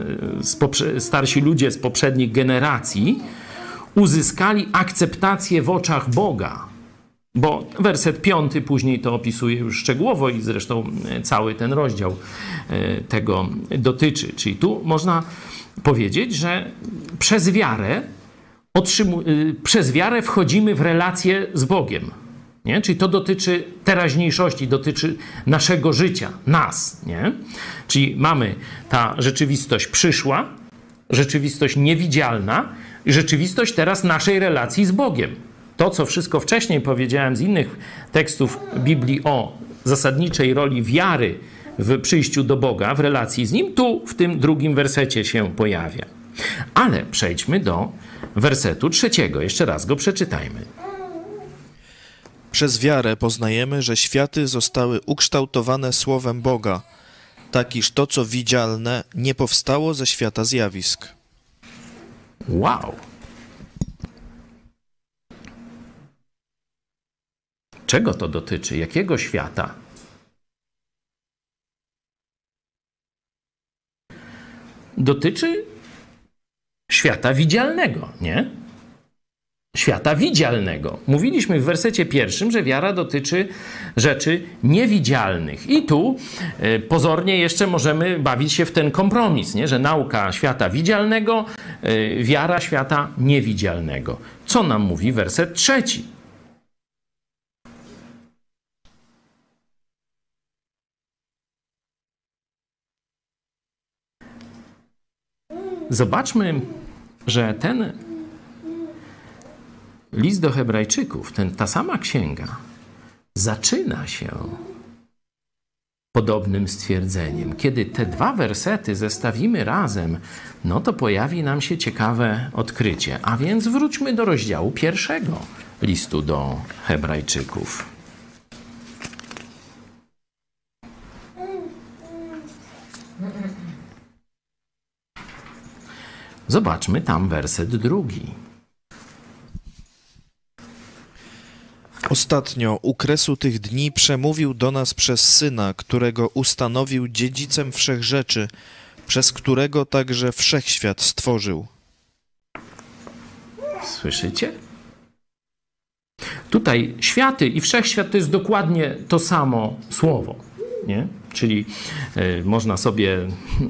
e, starsi ludzie z poprzednich generacji uzyskali akceptację w oczach Boga. Bo werset piąty później to opisuje już szczegółowo i zresztą e, cały ten rozdział tego dotyczy. Czyli tu można powiedzieć, że przez wiarę otrzymu- y, przez wiarę wchodzimy w relację z Bogiem. Nie? Czyli to dotyczy teraźniejszości, dotyczy naszego życia, nas. Nie? Czyli mamy ta rzeczywistość przyszła, rzeczywistość niewidzialna, rzeczywistość teraz naszej relacji z Bogiem. To, co wszystko wcześniej powiedziałem z innych tekstów Biblii o zasadniczej roli wiary w przyjściu do Boga, w relacji z Nim, tu w tym drugim wersecie się pojawia. Ale przejdźmy do wersetu trzeciego. Jeszcze raz go przeczytajmy. Przez wiarę poznajemy, że światy zostały ukształtowane słowem Boga, tak iż to, co widzialne, nie powstało ze świata zjawisk. Wow! Czego to dotyczy? Jakiego świata? Dotyczy świata widzialnego, nie? Świata widzialnego. Mówiliśmy w wersecie pierwszym, że wiara dotyczy rzeczy niewidzialnych. I tu e, pozornie jeszcze możemy bawić się w ten kompromis, nie? że nauka świata widzialnego, e, wiara świata niewidzialnego. Co nam mówi werset trzeci? Zobaczmy, że ten list do Hebrajczyków, ten, ta sama księga, zaczyna się podobnym stwierdzeniem. Kiedy te dwa wersety zestawimy razem, no to pojawi nam się ciekawe odkrycie. A więc wróćmy do rozdziału pierwszego listu do Hebrajczyków. Zobaczmy tam werset drugi. Ostatnio u kresu tych dni przemówił do nas przez Syna, którego ustanowił dziedzicem wszech rzeczy, przez którego także wszechświat stworzył. Słyszycie? Tutaj światy i wszechświat to jest dokładnie to samo słowo. Nie? Czyli y, można sobie,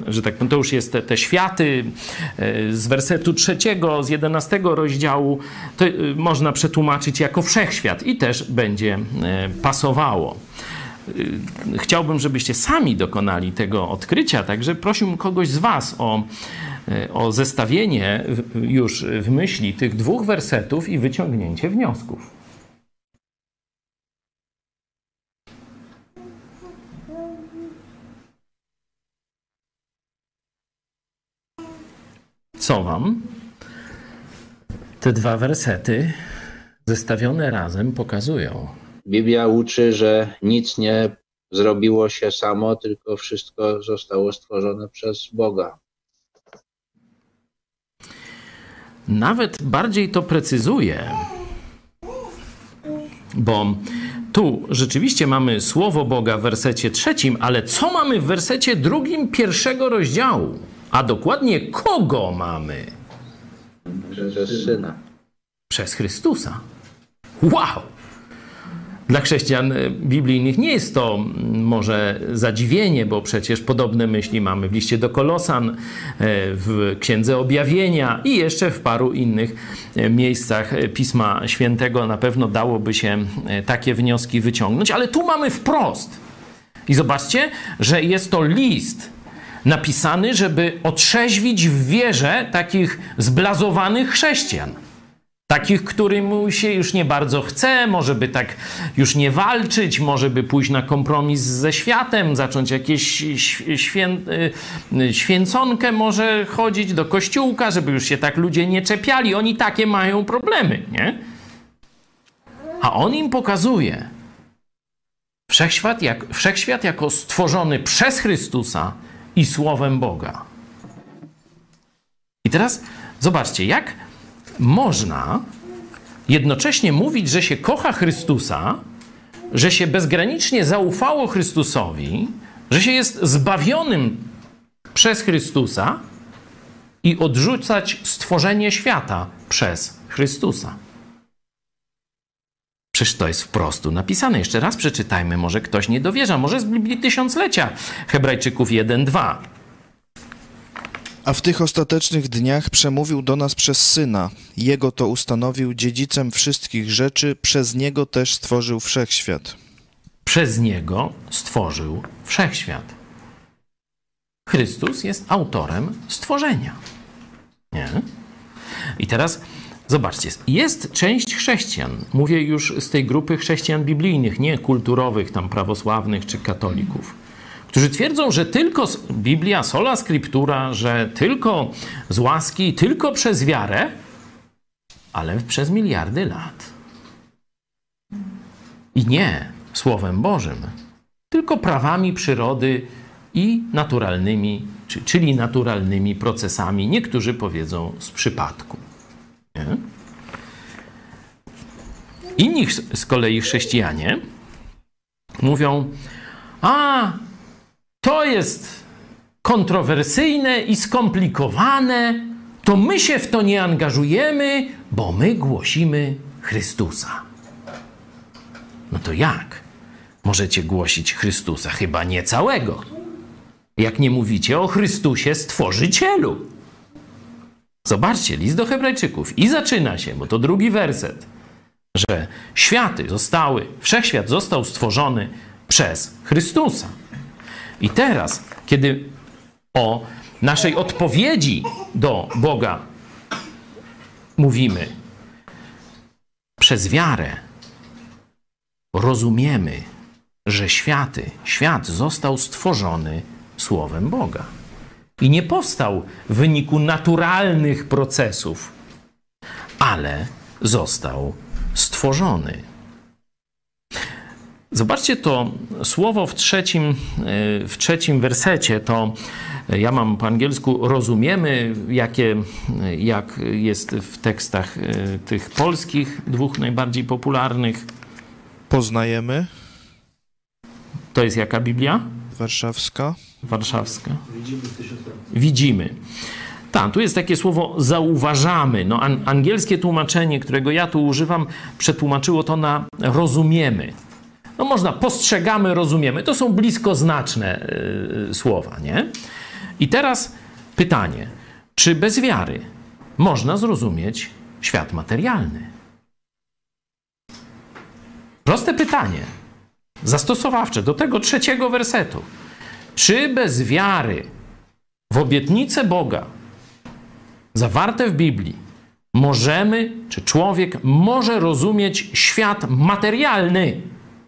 że tak powiem, to już jest te, te światy y, z wersetu trzeciego, z jedenastego rozdziału, to y, można przetłumaczyć jako wszechświat i też będzie pasowało. Chciałbym, żebyście sami dokonali tego odkrycia, także prosiłbym kogoś z Was o, o zestawienie już w myśli tych dwóch wersetów i wyciągnięcie wniosków. Co wam te dwa wersety zestawione razem pokazują? Biblia uczy, że nic nie zrobiło się samo, tylko wszystko zostało stworzone przez Boga. Nawet bardziej to precyzuje, bo tu rzeczywiście mamy słowo Boga w wersecie trzecim, ale co mamy w wersecie drugim pierwszego rozdziału? A dokładnie kogo mamy? Przez Syna. Przez Chrystusa. Wow! Dla chrześcijan biblijnych nie jest to może zadziwienie, bo przecież podobne myśli mamy w liście do Kolosan, e, w Księdze Objawienia i jeszcze w paru innych e, miejscach Pisma Świętego. Na pewno dałoby się takie wnioski wyciągnąć, ale tu mamy wprost. I zobaczcie, że jest to list napisany, żeby otrzeźwić w wierze takich zblazowanych chrześcijan. Takich, którym się już nie bardzo chce, może by tak już nie walczyć, może by pójść na kompromis ze światem, zacząć jakieś świę, y, święconkę, może chodzić do kościółka, żeby już się tak ludzie nie czepiali. Oni takie mają problemy, nie? A on im pokazuje, wszechświat, jak, wszechświat jako stworzony przez Chrystusa, i Słowem Boga. I teraz zobaczcie, jak można jednocześnie mówić, że się kocha Chrystusa, że się bezgranicznie zaufało Chrystusowi, że się jest zbawionym przez Chrystusa i odrzucać stworzenie świata przez Chrystusa. Przecież to jest wprost napisane. Jeszcze raz przeczytajmy, może ktoś nie dowierza, może z Biblii Tysiąclecia, Hebrajczyków 1-2. A w tych ostatecznych dniach przemówił do nas przez Syna. Jego to ustanowił dziedzicem wszystkich rzeczy, przez Niego też stworzył wszechświat. Przez Niego stworzył wszechświat. Chrystus jest autorem stworzenia. Nie? I teraz zobaczcie, jest część chrześcijan, mówię już z tej grupy chrześcijan biblijnych, nie kulturowych, tam prawosławnych czy katolików, którzy twierdzą, że tylko Biblia, sola scriptura, że tylko z łaski, tylko przez wiarę, ale przez miliardy lat. I nie Słowem Bożym, tylko prawami przyrody i naturalnymi, czyli naturalnymi procesami. Niektórzy powiedzą z przypadku. Nie? Inni z kolei chrześcijanie mówią, a to jest kontrowersyjne i skomplikowane, to my się w to nie angażujemy, bo my głosimy Chrystusa. No to jak możecie głosić Chrystusa? Chyba nie całego. Jak nie mówicie o Chrystusie Stworzycielu. Zobaczcie, list do Hebrajczyków i zaczyna się, bo to drugi werset, że światy zostały, wszechświat został stworzony przez Chrystusa. I teraz, kiedy o naszej odpowiedzi do Boga mówimy, przez wiarę rozumiemy, że światy, świat został stworzony Słowem Boga. I nie powstał w wyniku naturalnych procesów, ale został stworzony. Zobaczcie to słowo w trzecim, e, w trzecim wersecie. To e, ja mam po angielsku rozumiemy, jakie, e, jak jest w tekstach tych polskich, dwóch najbardziej popularnych. Poznajemy. To jest jaka Biblia? Warszawska. Warszawska. Widzimy. Tak, tu jest takie słowo zauważamy. No, an, angielskie tłumaczenie, którego ja tu używam, przetłumaczyło to na rozumiemy. No można, postrzegamy, rozumiemy. To są bliskoznaczne yy, słowa, nie? I teraz pytanie, czy bez wiary można zrozumieć świat materialny? Proste pytanie, zastosowawcze do tego trzeciego wersetu. Czy bez wiary w obietnicę Boga zawarte w Biblii możemy, czy człowiek może rozumieć świat materialny?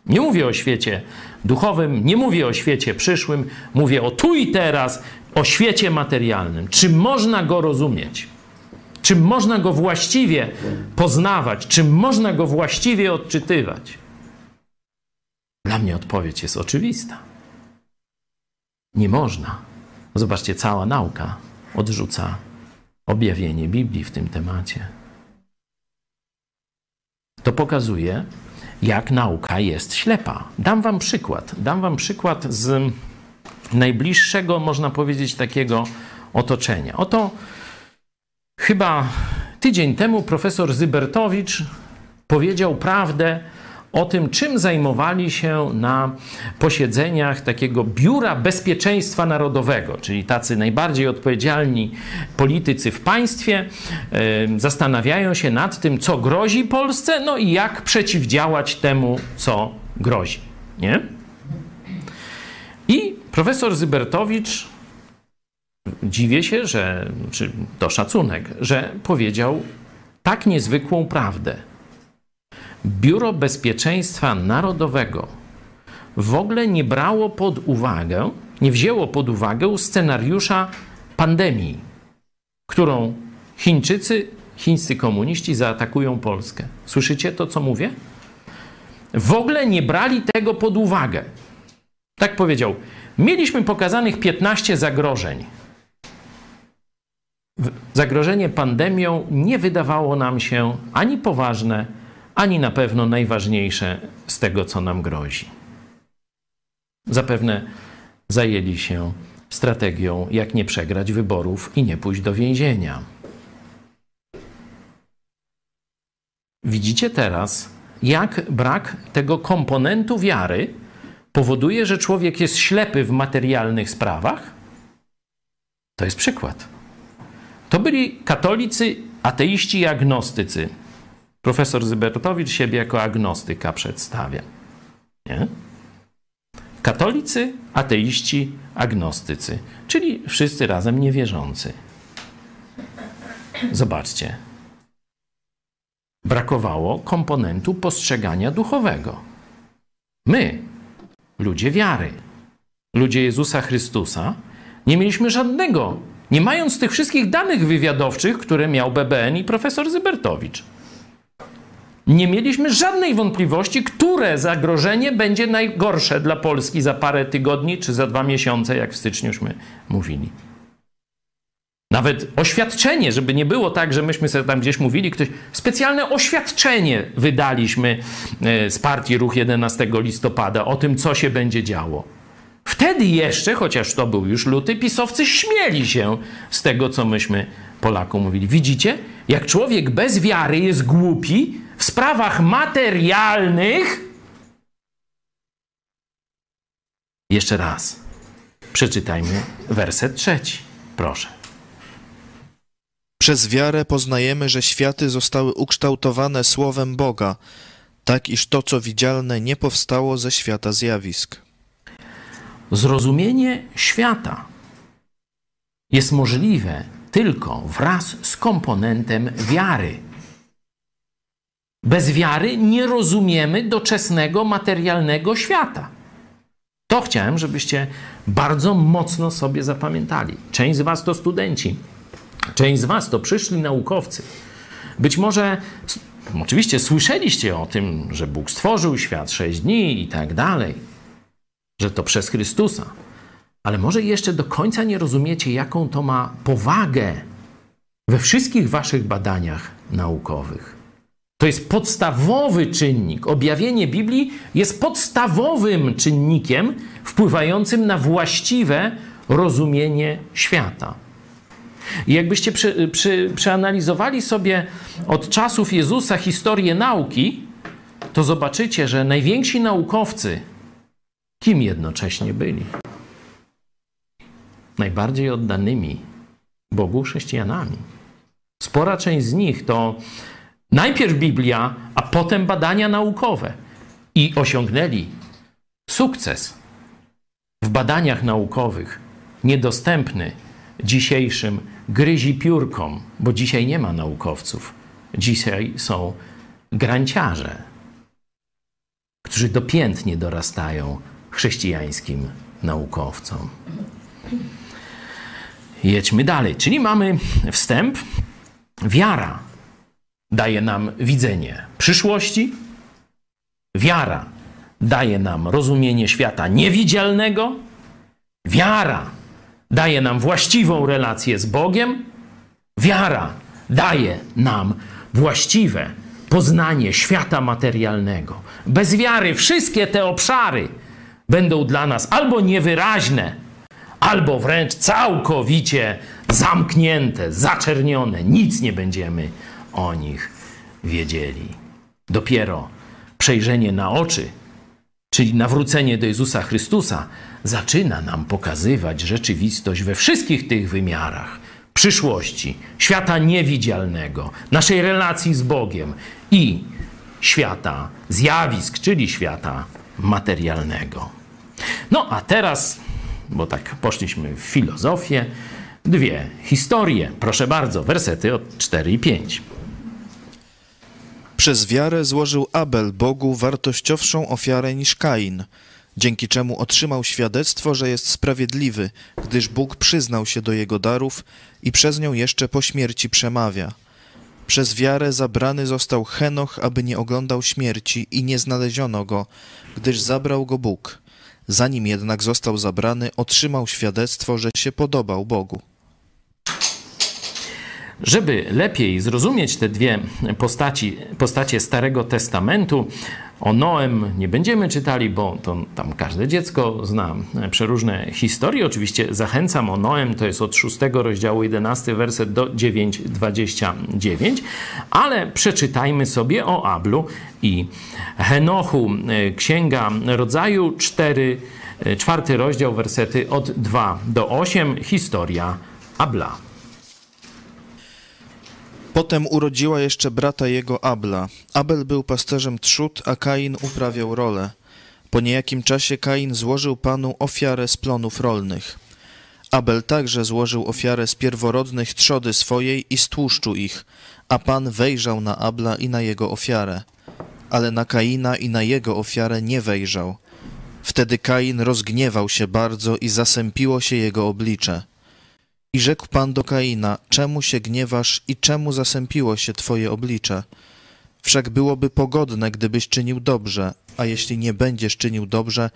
Nie mówię o świecie duchowym, nie mówię o świecie przyszłym, mówię o tu i teraz, o świecie materialnym. Czy można go rozumieć? Czy można go właściwie poznawać? Czy można go właściwie odczytywać? Dla mnie odpowiedź jest oczywista. Nie można. Zobaczcie, cała nauka odrzuca objawienie Biblii w tym temacie. To pokazuje, jak nauka jest ślepa. Dam wam przykład. Dam wam przykład z najbliższego, można powiedzieć, takiego otoczenia. Oto chyba tydzień temu profesor Zybertowicz powiedział prawdę o tym, czym zajmowali się na posiedzeniach takiego Biura Bezpieczeństwa Narodowego, czyli tacy najbardziej odpowiedzialni politycy w państwie zastanawiają się nad tym, co grozi Polsce, no i jak przeciwdziałać temu, co grozi. Nie? I profesor Zybertowicz dziwię się, że, czy to szacunek, że powiedział tak niezwykłą prawdę Biuro Bezpieczeństwa Narodowego w ogóle nie brało pod uwagę, nie wzięło pod uwagę scenariusza pandemii, którą Chińczycy, chińscy komuniści zaatakują Polskę. Słyszycie to, co mówię? W ogóle nie brali tego pod uwagę. Tak powiedział. Mieliśmy pokazanych 15 zagrożeń. Zagrożenie pandemią nie wydawało nam się ani poważne, ani na pewno najważniejsze z tego, co nam grozi. Zapewne zajęli się strategią, jak nie przegrać wyborów i nie pójść do więzienia. Widzicie teraz, jak brak tego komponentu wiary powoduje, że człowiek jest ślepy w materialnych sprawach? To jest przykład. To byli katolicy, ateiści i agnostycy, Profesor Zybertowicz siebie jako agnostyka przedstawia. Nie? Katolicy, ateiści, agnostycy, czyli wszyscy razem niewierzący. Zobaczcie, brakowało komponentu postrzegania duchowego. My, ludzie wiary, ludzie Jezusa Chrystusa, nie mieliśmy żadnego, nie mając tych wszystkich danych wywiadowczych, które miał BBN i profesor Zybertowicz. Nie mieliśmy żadnej wątpliwości, które zagrożenie będzie najgorsze dla Polski za parę tygodni czy za dwa miesiące, jak w styczniu już my mówili. Nawet oświadczenie, żeby nie było tak, że myśmy sobie tam gdzieś mówili, ktoś specjalne oświadczenie wydaliśmy e, z partii Ruch 11 listopada o tym, co się będzie działo. Wtedy jeszcze, chociaż to był już luty, pisowcy śmieli się z tego, co myśmy Polakom mówili. Widzicie, jak człowiek bez wiary jest głupi sprawach materialnych. Jeszcze raz przeczytajmy werset trzeci. Proszę. Przez wiarę poznajemy, że światy zostały ukształtowane słowem Boga, tak iż to, co widzialne, nie powstało ze świata zjawisk. Zrozumienie świata jest możliwe tylko wraz z komponentem wiary. Bez wiary nie rozumiemy doczesnego, materialnego świata. To chciałem, żebyście bardzo mocno sobie zapamiętali. Część z Was to studenci, część z Was to przyszli naukowcy. Być może, oczywiście, słyszeliście o tym, że Bóg stworzył świat sześć dni i tak dalej, że to przez Chrystusa. Ale może jeszcze do końca nie rozumiecie, jaką to ma powagę we wszystkich Waszych badaniach naukowych. To jest podstawowy czynnik. Objawienie Biblii jest podstawowym czynnikiem wpływającym na właściwe rozumienie świata. I jakbyście przy, przy, przeanalizowali sobie od czasów Jezusa historię nauki, to zobaczycie, że najwięksi naukowcy kim jednocześnie byli? Najbardziej oddanymi Bogu chrześcijanami. Spora część z nich to najpierw Biblia, a potem badania naukowe. I osiągnęli sukces w badaniach naukowych, niedostępny dzisiejszym gryzi piórkom, bo dzisiaj nie ma naukowców. Dzisiaj są granciarze, którzy dopiętnie dorastają chrześcijańskim naukowcom. Jedźmy dalej. Czyli mamy wstęp. Wiara daje nam widzenie przyszłości. Wiara daje nam rozumienie świata niewidzialnego. Wiara daje nam właściwą relację z Bogiem. Wiara daje nam właściwe poznanie świata materialnego. Bez wiary wszystkie te obszary będą dla nas albo niewyraźne, albo wręcz całkowicie zamknięte, zaczernione. Nic nie będziemy o nich wiedzieli. Dopiero przejrzenie na oczy, czyli nawrócenie do Jezusa Chrystusa, zaczyna nam pokazywać rzeczywistość we wszystkich tych wymiarach przyszłości, świata niewidzialnego, naszej relacji z Bogiem i świata zjawisk, czyli świata materialnego. No a teraz, bo tak poszliśmy w filozofię, dwie historie. Proszę bardzo, wersety od 4 i 5. Przez wiarę złożył Abel Bogu wartościowszą ofiarę niż Kain, dzięki czemu otrzymał świadectwo, że jest sprawiedliwy, gdyż Bóg przyznał się do jego darów i przez nią jeszcze po śmierci przemawia. Przez wiarę zabrany został Henoch, aby nie oglądał śmierci i nie znaleziono go, gdyż zabrał go Bóg. Zanim jednak został zabrany, otrzymał świadectwo, że się podobał Bogu. Żeby lepiej zrozumieć te dwie postaci, postacie Starego Testamentu, o Noem nie będziemy czytali, bo to tam każde dziecko zna przeróżne historie. Oczywiście zachęcam o Noem, to jest od 6 rozdziału 11 werset do 9:29, ale przeczytajmy sobie o Ablu i Henochu. Księga Rodzaju 4, czwarty rozdział wersety od 2 do 8, historia Abla. Potem urodziła jeszcze brata jego Abla. Abel był pasterzem trzód, a Kain uprawiał rolę. Po niejakim czasie Kain złożył Panu ofiarę z plonów rolnych. Abel także złożył ofiarę z pierworodnych trzody swojej i z tłuszczu ich, a Pan wejrzał na Abla i na jego ofiarę, ale na Kaina i na jego ofiarę nie wejrzał. Wtedy Kain rozgniewał się bardzo i zasępiło się jego oblicze. I rzekł Pan do Kaina, czemu się gniewasz i czemu zasępiło się twoje oblicze? Wszak byłoby pogodne, gdybyś czynił dobrze, a jeśli nie będziesz czynił dobrze,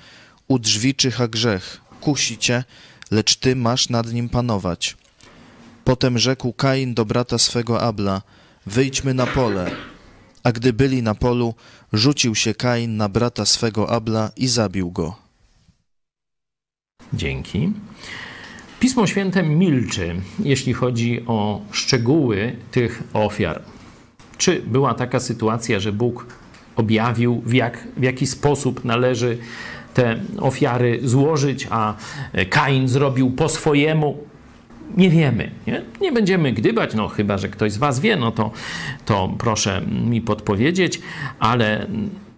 u drzwi czyha grzech, kusi cię, lecz ty masz nad nim panować. Potem rzekł Kain do brata swego Abla, wyjdźmy na pole. A gdy byli na polu, rzucił się Kain na brata swego Abla i zabił go. Dzięki. Pismo Święte milczy, jeśli chodzi o szczegóły tych ofiar. Czy była taka sytuacja, że Bóg objawił, w, jak, w jaki sposób należy te ofiary złożyć, a Kain zrobił po swojemu? Nie wiemy. Nie, nie będziemy gdybać, no chyba, że ktoś z Was wie, no to, to proszę mi podpowiedzieć, ale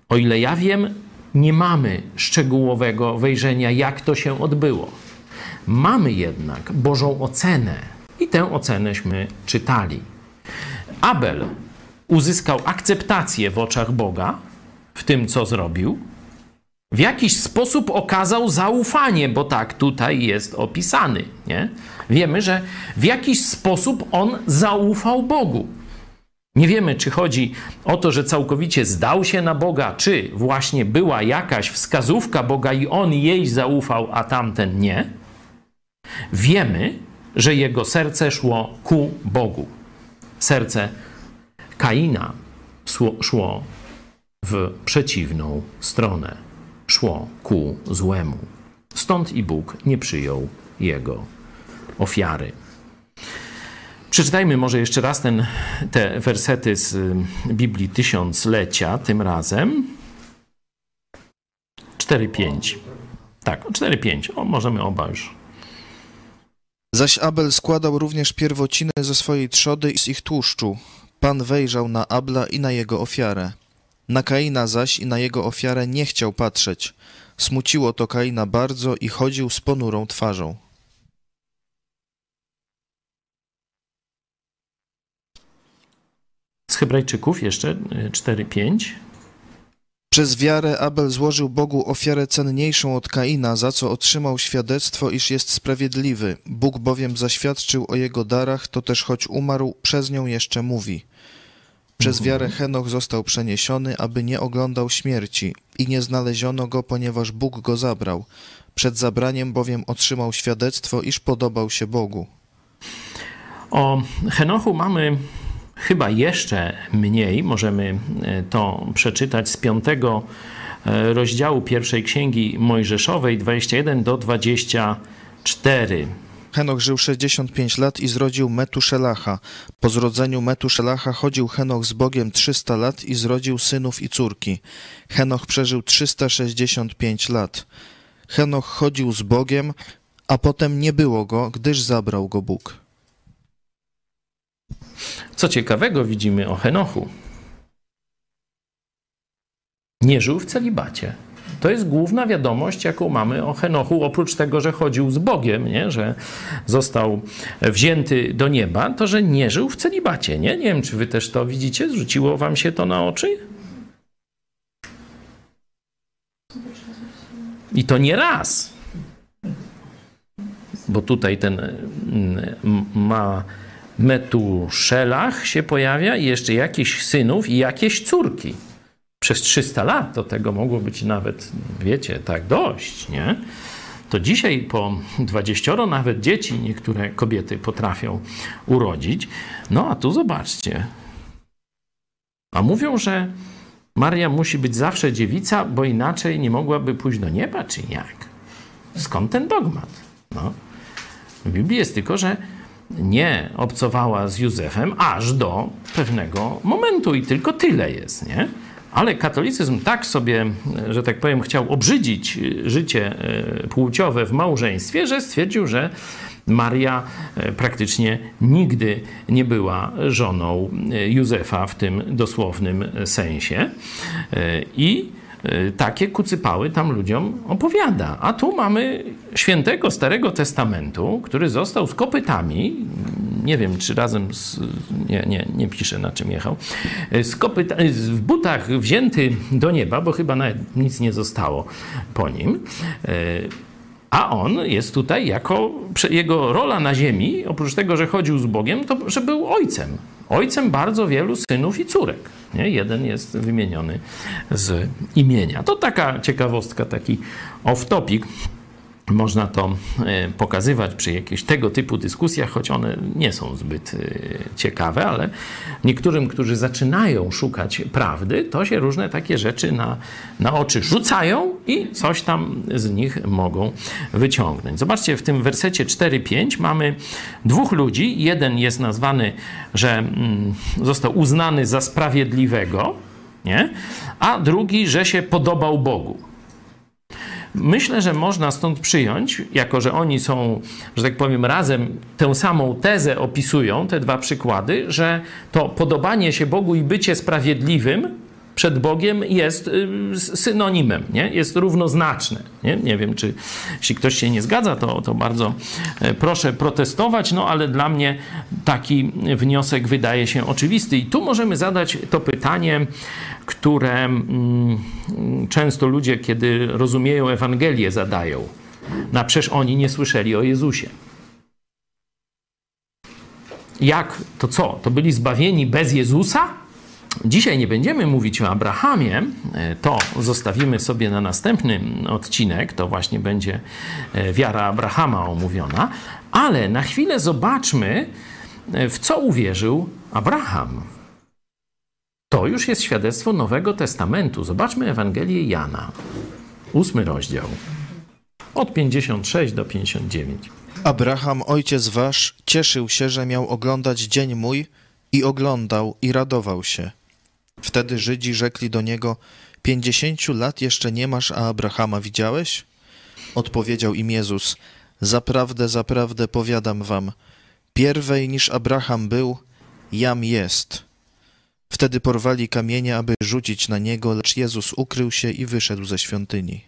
o ile ja wiem, nie mamy szczegółowego wejrzenia, jak to się odbyło. Mamy jednak Bożą ocenę i tę ocenęśmy czytali. Abel uzyskał akceptację w oczach Boga w tym, co zrobił. W jakiś sposób okazał zaufanie, bo tak tutaj jest opisany. Nie? Wiemy, że w jakiś sposób on zaufał Bogu. Nie wiemy, czy chodzi o to, że całkowicie zdał się na Boga, czy właśnie była jakaś wskazówka Boga i on jej zaufał, a tamten nie. Wiemy, że jego serce szło ku Bogu. Serce Kaina szło w przeciwną stronę, szło ku złemu. Stąd i Bóg nie przyjął jego ofiary. Przeczytajmy może jeszcze raz ten, te wersety z y, Biblii Tysiąclecia, tym razem. 4-5. Tak, 4-5. O, możemy oba już. Zaś Abel składał również pierwociny ze swojej trzody i z ich tłuszczu. Pan wejrzał na Abla i na jego ofiarę. Na Kaina zaś i na jego ofiarę nie chciał patrzeć. Smuciło to Kaina bardzo i chodził z ponurą twarzą. Z Hebrajczyków jeszcze 4-5. Przez wiarę Abel złożył Bogu ofiarę cenniejszą od Kaina, za co otrzymał świadectwo, iż jest sprawiedliwy. Bóg bowiem zaświadczył o jego darach, to też choć umarł, przez nią jeszcze mówi. Przez Mhm. wiarę Henoch został przeniesiony, aby nie oglądał śmierci i nie znaleziono go, ponieważ Bóg go zabrał. Przed zabraniem bowiem otrzymał świadectwo, iż podobał się Bogu. O Henochu mamy chyba jeszcze mniej. Możemy e, to przeczytać z piątego e, rozdziału pierwszej księgi Mojżeszowej 21 do 24. Henoch żył 65 lat i zrodził Metuszelacha. Po zrodzeniu Metuszelacha chodził Henoch z Bogiem 300 lat i zrodził synów i córki. Henoch przeżył 365 lat. Henoch chodził z Bogiem, a potem nie było go, gdyż zabrał go Bóg. Co ciekawego widzimy o Henochu. Nie żył w celibacie. To jest główna wiadomość, jaką mamy o Henochu, oprócz tego, że chodził z Bogiem, nie? że został wzięty do nieba, to że nie żył w celibacie. Nie? nie wiem, czy wy też to widzicie? Zrzuciło wam się to na oczy? I to nie raz. Bo tutaj ten mm, ma Metuszelach się pojawia i jeszcze jakichś synów i jakieś córki. Przez 300 lat do tego mogło być nawet, wiecie, tak dość, nie? To dzisiaj po 20 nawet dzieci niektóre kobiety potrafią urodzić. No a tu zobaczcie. A mówią, że Maria musi być zawsze dziewica, bo inaczej nie mogłaby pójść do nieba, czy jak? Skąd ten dogmat? No. W Biblii jest tylko, że nie obcowała z Józefem aż do pewnego momentu i tylko tyle jest, nie? Ale katolicyzm tak sobie, że tak powiem, chciał obrzydzić życie e, płciowe w małżeństwie, że stwierdził, że Maria e, praktycznie nigdy nie była żoną Józefa w tym dosłownym sensie. I y, takie kucypały tam ludziom opowiada. A tu mamy świętego Starego Testamentu, który został z kopytami, nie wiem czy razem z, nie, nie, nie piszę na czym jechał, z kopyta, w butach wzięty do nieba, bo chyba nawet nic nie zostało po nim. A on jest tutaj jako, jego rola na ziemi, oprócz tego, że chodził z Bogiem, to że był ojcem. Ojcem bardzo wielu synów i córek. Nie? Jeden jest wymieniony z imienia. To taka ciekawostka, taki off-topic. Można to e, pokazywać przy jakichś tego typu dyskusjach, choć one nie są zbyt e, ciekawe, ale niektórym, którzy zaczynają szukać prawdy, to się różne takie rzeczy na, na oczy rzucają i coś tam z nich mogą wyciągnąć. Zobaczcie, w tym wersecie 4-5 mamy dwóch ludzi. Jeden jest nazwany, że mm, został uznany za sprawiedliwego, nie? a drugi, że się podobał Bogu. Myślę, że można stąd przyjąć, jako że oni są, że tak powiem, razem tę samą tezę opisują, te dwa przykłady, że to podobanie się Bogu i bycie sprawiedliwym przed Bogiem jest y, synonimem, nie? jest równoznaczne. Nie? nie wiem, czy jeśli ktoś się nie zgadza, to, to bardzo e, proszę protestować, no ale dla mnie taki wniosek wydaje się oczywisty. I tu możemy zadać to pytanie, które mm, często ludzie, kiedy rozumieją Ewangelię, zadają. No przecież oni nie słyszeli o Jezusie. Jak? To co? To byli zbawieni bez Jezusa? Dzisiaj nie będziemy mówić o Abrahamie, e, to zostawimy sobie na następny odcinek, to właśnie będzie e, wiara Abrahama omówiona, ale na chwilę zobaczmy, e, w co uwierzył Abraham. To już jest świadectwo Nowego Testamentu. Zobaczmy Ewangelię Jana, ósmy rozdział, od 56 do 59. Abraham, ojciec wasz, cieszył się, że miał oglądać dzień mój i oglądał i radował się. Wtedy Żydzi rzekli do niego: Pięćdziesięciu lat jeszcze nie masz, a Abrahama widziałeś? Odpowiedział im Jezus: Zaprawdę, zaprawdę powiadam wam, pierwej niż Abraham był, jam jest. Wtedy porwali kamienie, aby rzucić na niego, lecz Jezus ukrył się i wyszedł ze świątyni.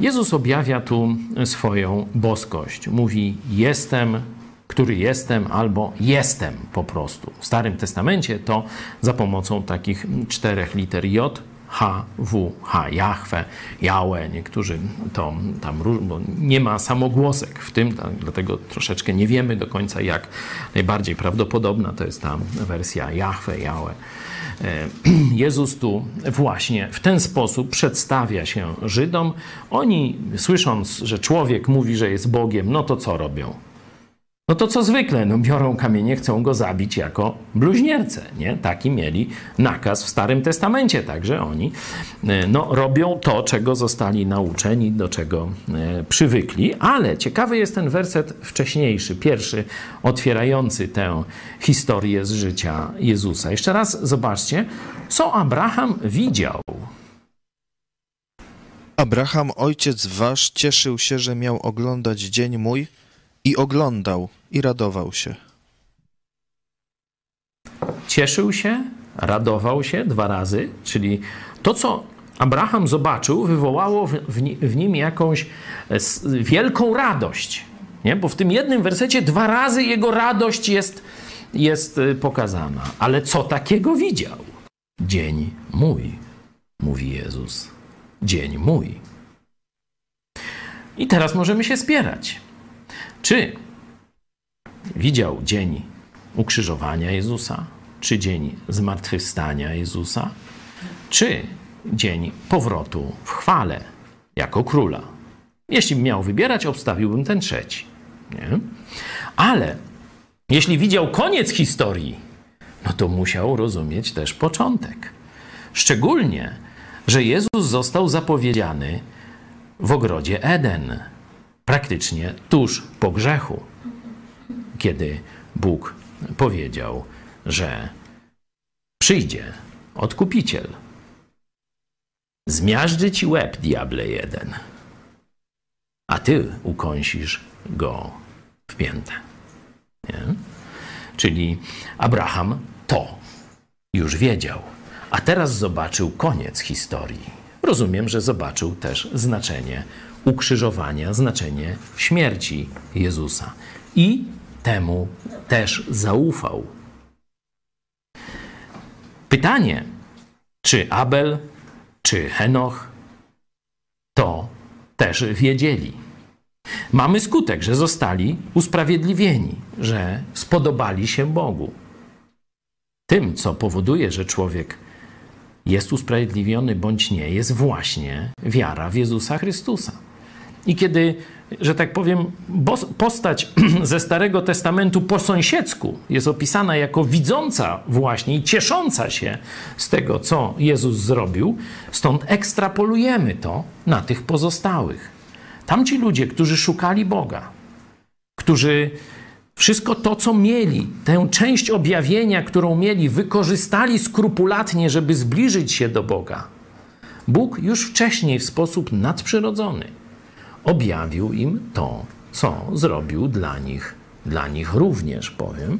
Jezus objawia tu swoją boskość. Mówi: Jestem który jestem, albo jestem po prostu. W Starym Testamencie to za pomocą takich czterech liter J, H, W, H, Jahwe, Jałe. Niektórzy to tam, bo nie ma samogłosek w tym, dlatego troszeczkę nie wiemy do końca, jak najbardziej prawdopodobna to jest ta wersja Jahwe, Jałe. E, Jezus tu właśnie w ten sposób przedstawia się Żydom. Oni, słysząc, że człowiek mówi, że jest Bogiem, no to co robią? No to co zwykle, no biorą kamienie, chcą go zabić jako bluźniercę, nie? Taki mieli nakaz w Starym Testamencie, także oni e, no, robią to, czego zostali nauczeni, do czego e, przywykli, ale ciekawy jest ten werset wcześniejszy, pierwszy, otwierający tę historię z życia Jezusa. Jeszcze raz zobaczcie, co Abraham widział. Abraham, ojciec wasz, cieszył się, że miał oglądać dzień mój i oglądał i radował się. Cieszył się, radował się dwa razy, czyli to, co Abraham zobaczył, wywołało w, nim jakąś e, wielką radość. Nie? Bo w tym jednym wersecie dwa razy jego radość jest, jest e, pokazana. Ale co takiego widział? Dzień mój, mówi Jezus. Dzień mój. I teraz możemy się spierać. Czy widział dzień ukrzyżowania Jezusa, czy dzień zmartwychwstania Jezusa, czy dzień powrotu w chwale jako króla. Jeśli miał wybierać, obstawiłbym ten trzeci. Nie? Ale jeśli widział koniec historii, no to musiał rozumieć też początek. Szczególnie, że Jezus został zapowiedziany w ogrodzie Eden, praktycznie tuż po grzechu kiedy Bóg powiedział, że przyjdzie odkupiciel. Zmiażdży ci łeb, diable jeden, a ty ukąsisz go w piętę. Nie? Czyli Abraham to już wiedział, a teraz zobaczył koniec historii. rozumiem, że zobaczył też znaczenie ukrzyżowania, znaczenie śmierci Jezusa. I temu też zaufał. Pytanie, czy Abel, czy Henoch to też wiedzieli. Mamy skutek, że zostali usprawiedliwieni, że spodobali się Bogu. Tym, co powoduje, że człowiek jest usprawiedliwiony bądź nie, jest właśnie wiara w Jezusa Chrystusa. I kiedy, że tak powiem, postać ze Starego Testamentu po sąsiedzku jest opisana jako widząca właśnie i ciesząca się z tego, co Jezus zrobił, stąd ekstrapolujemy to na tych pozostałych. Tamci ludzie, którzy szukali Boga, którzy wszystko to, co mieli, tę część objawienia, którą mieli, wykorzystali skrupulatnie, żeby zbliżyć się do Boga. Bóg już wcześniej w sposób nadprzyrodzony objawił im to, co zrobił dla nich, dla nich również, powiem,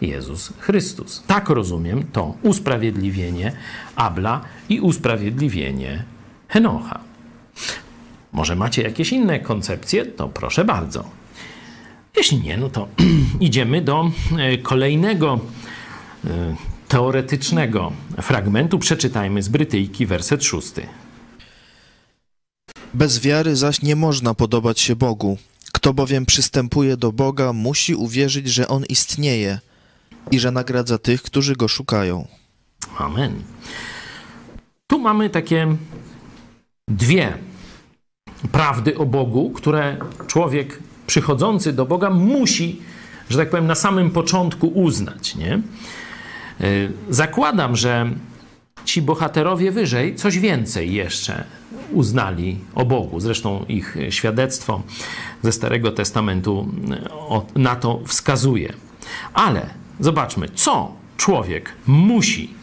Jezus Chrystus. Tak rozumiem to usprawiedliwienie Abla i usprawiedliwienie Henocha. Może macie jakieś inne koncepcje? To proszę bardzo. Jeśli nie, no to idziemy do e, kolejnego e, teoretycznego fragmentu. Przeczytajmy z Brytyjki, werset szósty. Bez wiary zaś nie można podobać się Bogu. Kto bowiem przystępuje do Boga, musi uwierzyć, że On istnieje i że nagradza tych, którzy Go szukają. Amen. Tu mamy takie dwie prawdy o Bogu, które człowiek przychodzący do Boga musi, że tak powiem, na samym początku uznać. Nie? Y, zakładam, że ci bohaterowie wyżej coś więcej jeszcze uznali o Bogu. Zresztą ich świadectwo ze Starego Testamentu y, na to wskazuje. Ale zobaczmy, co człowiek musi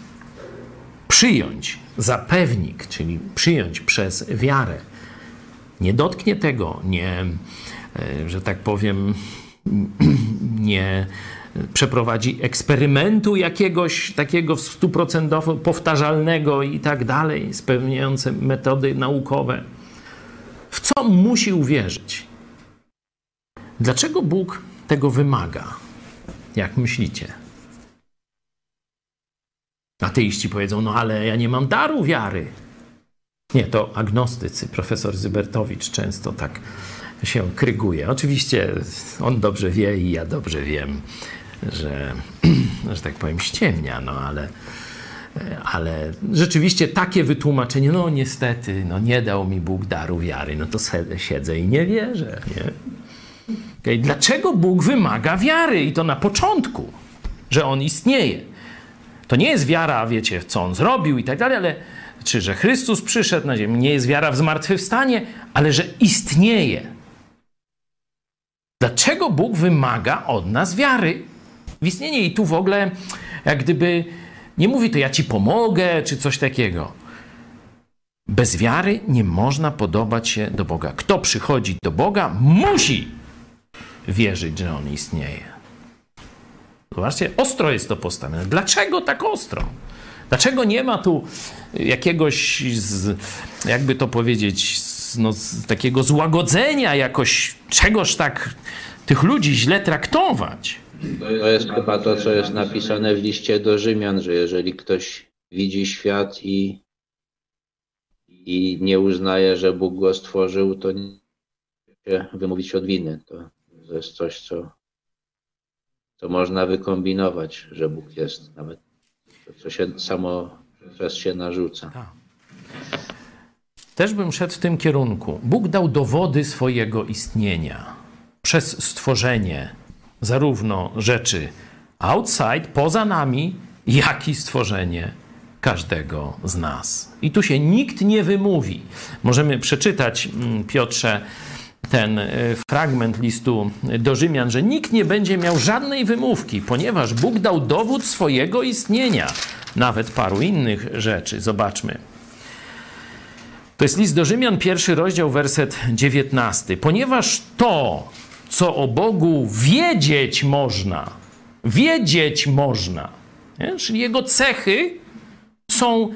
przyjąć za pewnik, czyli przyjąć przez wiarę. Nie dotknie tego, nie E, że tak powiem, nie przeprowadzi eksperymentu jakiegoś takiego stuprocentowo powtarzalnego i tak dalej, spełniające metody naukowe. W co musi uwierzyć? Dlaczego Bóg tego wymaga? Jak myślicie? Ateiści powiedzą, no ale ja nie mam daru wiary. Nie, to agnostycy, profesor Zybertowicz często tak się kryguje. Oczywiście on dobrze wie i ja dobrze wiem, że, że tak powiem, ściemnia, no ale, ale rzeczywiście takie wytłumaczenie, no niestety, no nie dał mi Bóg daru wiary, no to siedzę i nie wierzę, nie? Okay. Dlaczego Bóg wymaga wiary i to na początku, że On istnieje? To nie jest wiara, wiecie, co On zrobił i tak dalej, ale czy że Chrystus przyszedł na ziemię, nie jest wiara w zmartwychwstanie, ale że istnieje. Dlaczego Bóg wymaga od nas wiary w istnienie? I tu w ogóle, jak gdyby nie mówi to ja ci pomogę, czy coś takiego. Bez wiary nie można podobać się do Boga. Kto przychodzi do Boga, musi wierzyć, że On istnieje. Zobaczcie, ostro jest to postawione. Dlaczego tak ostro? Dlaczego nie ma tu jakiegoś, z, jakby to powiedzieć, z, no, z takiego złagodzenia jakoś, czegoś tak tych ludzi źle traktować? To jest chyba to, co jest napisane w liście do Rzymian, że jeżeli ktoś widzi świat i, i nie uznaje, że Bóg go stworzył, to nie się wymówić od winy. To, to jest coś, co, co można wykombinować, że Bóg jest nawet to, co się samo przez się narzuca. Tak. Też bym szedł w tym kierunku. Bóg dał dowody swojego istnienia przez stworzenie zarówno rzeczy outside, poza nami, jak i stworzenie każdego z nas. I tu się nikt nie wymówi. Możemy przeczytać, mm, Piotrze, ten e, fragment listu do Rzymian, że nikt nie będzie miał żadnej wymówki, ponieważ Bóg dał dowód swojego istnienia, nawet paru innych rzeczy. Zobaczmy. To jest list do Rzymian, pierwszy rozdział, werset 19. Ponieważ to, co o Bogu wiedzieć można, wiedzieć można, nie? czyli jego cechy są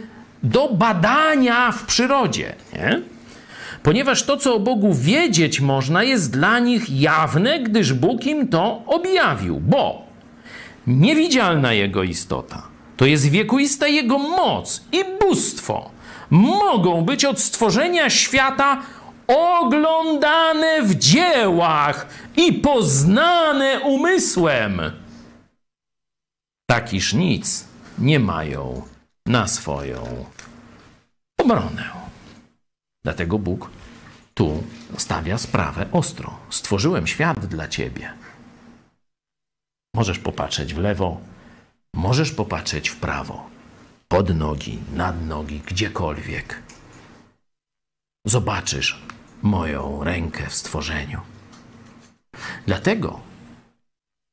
do badania w przyrodzie. Nie? Ponieważ to, co o Bogu wiedzieć można, jest dla nich jawne, gdyż Bóg im to objawił. Bo niewidzialna Jego istota, to jest wiekuista Jego moc i bóstwo, mogą być od stworzenia świata oglądane w dziełach i poznane umysłem. Takiż nic nie mają na swoją obronę. Dlatego Bóg tu stawia sprawę ostro. Stworzyłem świat dla ciebie. Możesz popatrzeć w lewo, możesz popatrzeć w prawo, pod nogi, nad nogi, gdziekolwiek. Zobaczysz moją rękę w stworzeniu. Dlatego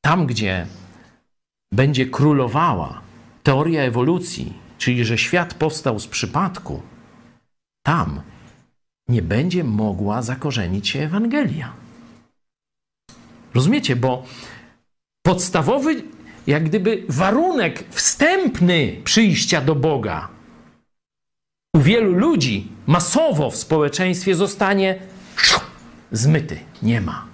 tam, gdzie będzie królowała teoria ewolucji, czyli że świat powstał z przypadku, tam nie będzie mogła zakorzenić się Ewangelia. Rozumiecie? Bo podstawowy, jak gdyby warunek wstępny przyjścia do Boga u wielu ludzi masowo w społeczeństwie zostanie zmyty. Nie ma.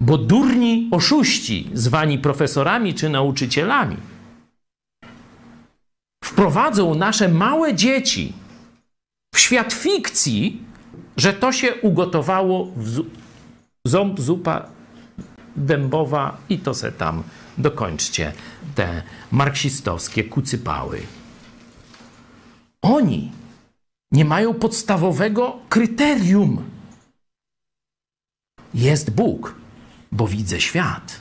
Bo durni oszuści, zwani profesorami czy nauczycielami, wprowadzą nasze małe dzieci w świat fikcji, że to się ugotowało w ząb, zupa dębowa i to se tam dokończcie te marksistowskie kucypały. Oni nie mają podstawowego kryterium. Jest Bóg, bo widzę świat.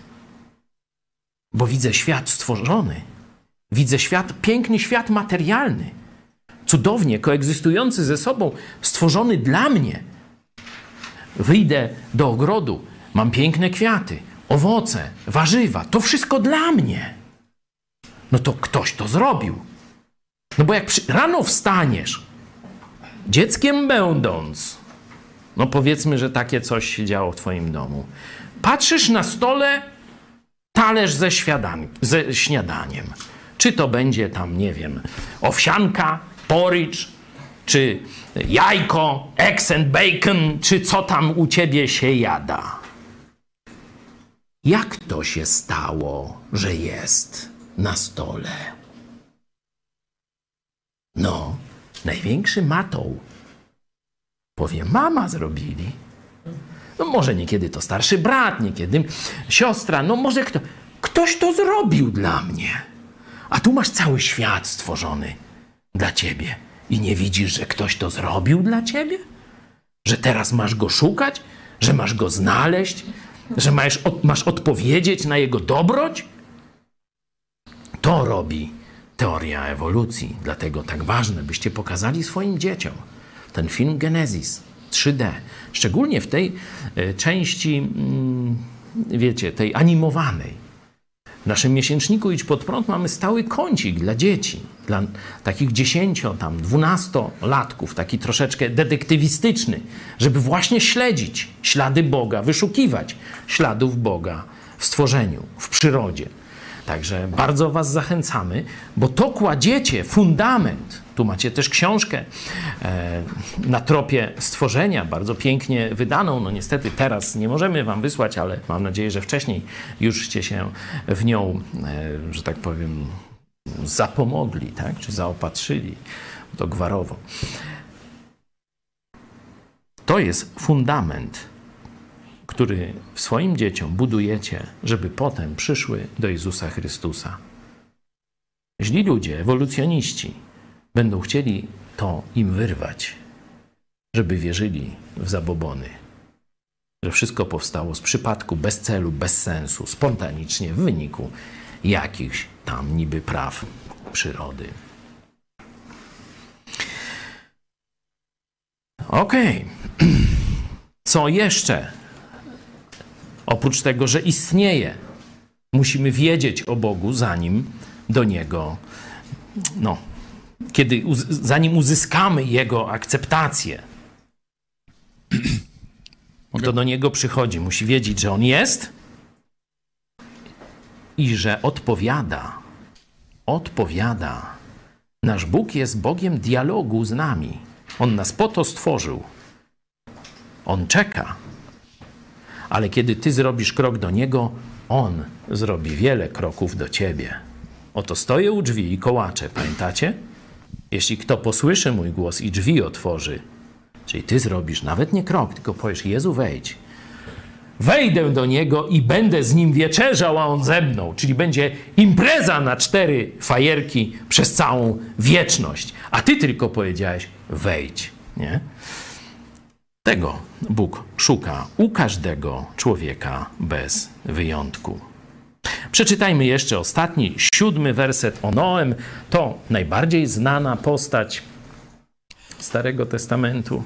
Bo widzę świat stworzony. Widzę świat, piękny świat materialny, cudownie koegzystujący ze sobą, stworzony dla mnie. Wyjdę do ogrodu, mam piękne kwiaty, owoce, warzywa, to wszystko dla mnie. No to ktoś to zrobił. No bo jak przy... rano wstaniesz, dzieckiem będąc, no powiedzmy, że takie coś się działo w twoim domu, patrzysz na stole talerz ze, ze śniadaniem. Czy to będzie tam, nie wiem, owsianka, porridge, czy jajko, eggs and bacon, czy co tam u ciebie się jada. Jak to się stało, że jest na stole? No, największy matoł. Powie, mama zrobili. No może niekiedy to starszy brat, niekiedy siostra, no może kto. Ktoś to zrobił dla mnie. A tu masz cały świat stworzony dla ciebie. I nie widzisz, że ktoś to zrobił dla ciebie? Że teraz masz go szukać? Że masz go znaleźć? Że masz, od, masz odpowiedzieć na jego dobroć? To robi teoria ewolucji. Dlatego tak ważne, byście pokazali swoim dzieciom ten film Genesis 3D. Szczególnie w tej e, części, mm, wiecie, tej animowanej. W naszym miesięczniku Idź Pod Prąd mamy stały kącik dla dzieci, dla takich 10, tam 12-latków, taki troszeczkę detektywistyczny, żeby właśnie śledzić ślady Boga, wyszukiwać śladów Boga w stworzeniu, w przyrodzie. Także bardzo Was zachęcamy, bo to kładziecie fundament. Tu macie też książkę e, na tropie stworzenia, bardzo pięknie wydaną. No niestety teraz nie możemy Wam wysłać, ale mam nadzieję, że wcześniej jużście się w nią, e, że tak powiem, zapomogli, tak? czy zaopatrzyli. To gwarowo. To jest fundament który swoim dzieciom budujecie, żeby potem przyszły do Jezusa Chrystusa. Źli ludzie, ewolucjoniści, będą chcieli to im wyrwać, żeby wierzyli w zabobony, że wszystko powstało z przypadku, bez celu, bez sensu, spontanicznie, w wyniku jakichś tam niby praw przyrody. Okej. Okay. Co jeszcze Oprócz tego, że istnieje, musimy wiedzieć o Bogu, zanim do Niego, no, kiedy, zanim uzyskamy Jego akceptację. Kto do Niego przychodzi, musi wiedzieć, że On jest i że odpowiada, odpowiada Nasz Bóg jest Bogiem dialogu z nami. On nas po to stworzył. On czeka. Ale kiedy ty zrobisz krok do Niego, On zrobi wiele kroków do ciebie. Oto stoję u drzwi i kołaczę, pamiętacie? Jeśli kto posłyszy mój głos i drzwi otworzy, czyli ty zrobisz nawet nie krok, tylko powiesz: Jezu, wejdź. Wejdę do niego i będę z nim wieczerzał, a on ze mną. Czyli będzie impreza na cztery fajerki przez całą wieczność. A ty tylko powiedziałeś: wejdź. Nie? Tego Bóg szuka u każdego człowieka bez wyjątku. Przeczytajmy jeszcze ostatni, siódmy werset o Noem. To najbardziej znana postać Starego Testamentu.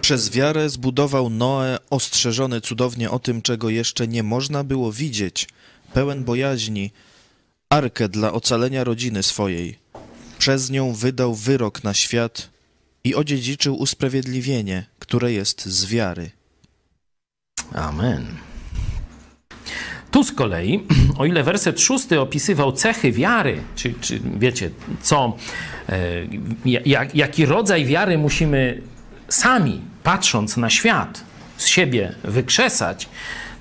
Przez wiarę zbudował Noe, ostrzeżony cudownie o tym, czego jeszcze nie można było widzieć, pełen bojaźni, arkę dla ocalenia rodziny swojej. Przez nią wydał wyrok na świat i odziedziczył usprawiedliwienie, które jest z wiary. Amen. Tu z kolei, o ile werset szósty opisywał cechy wiary, czy, czy wiecie, co, e, jak, jaki rodzaj wiary musimy sami, patrząc na świat, z siebie wykrzesać,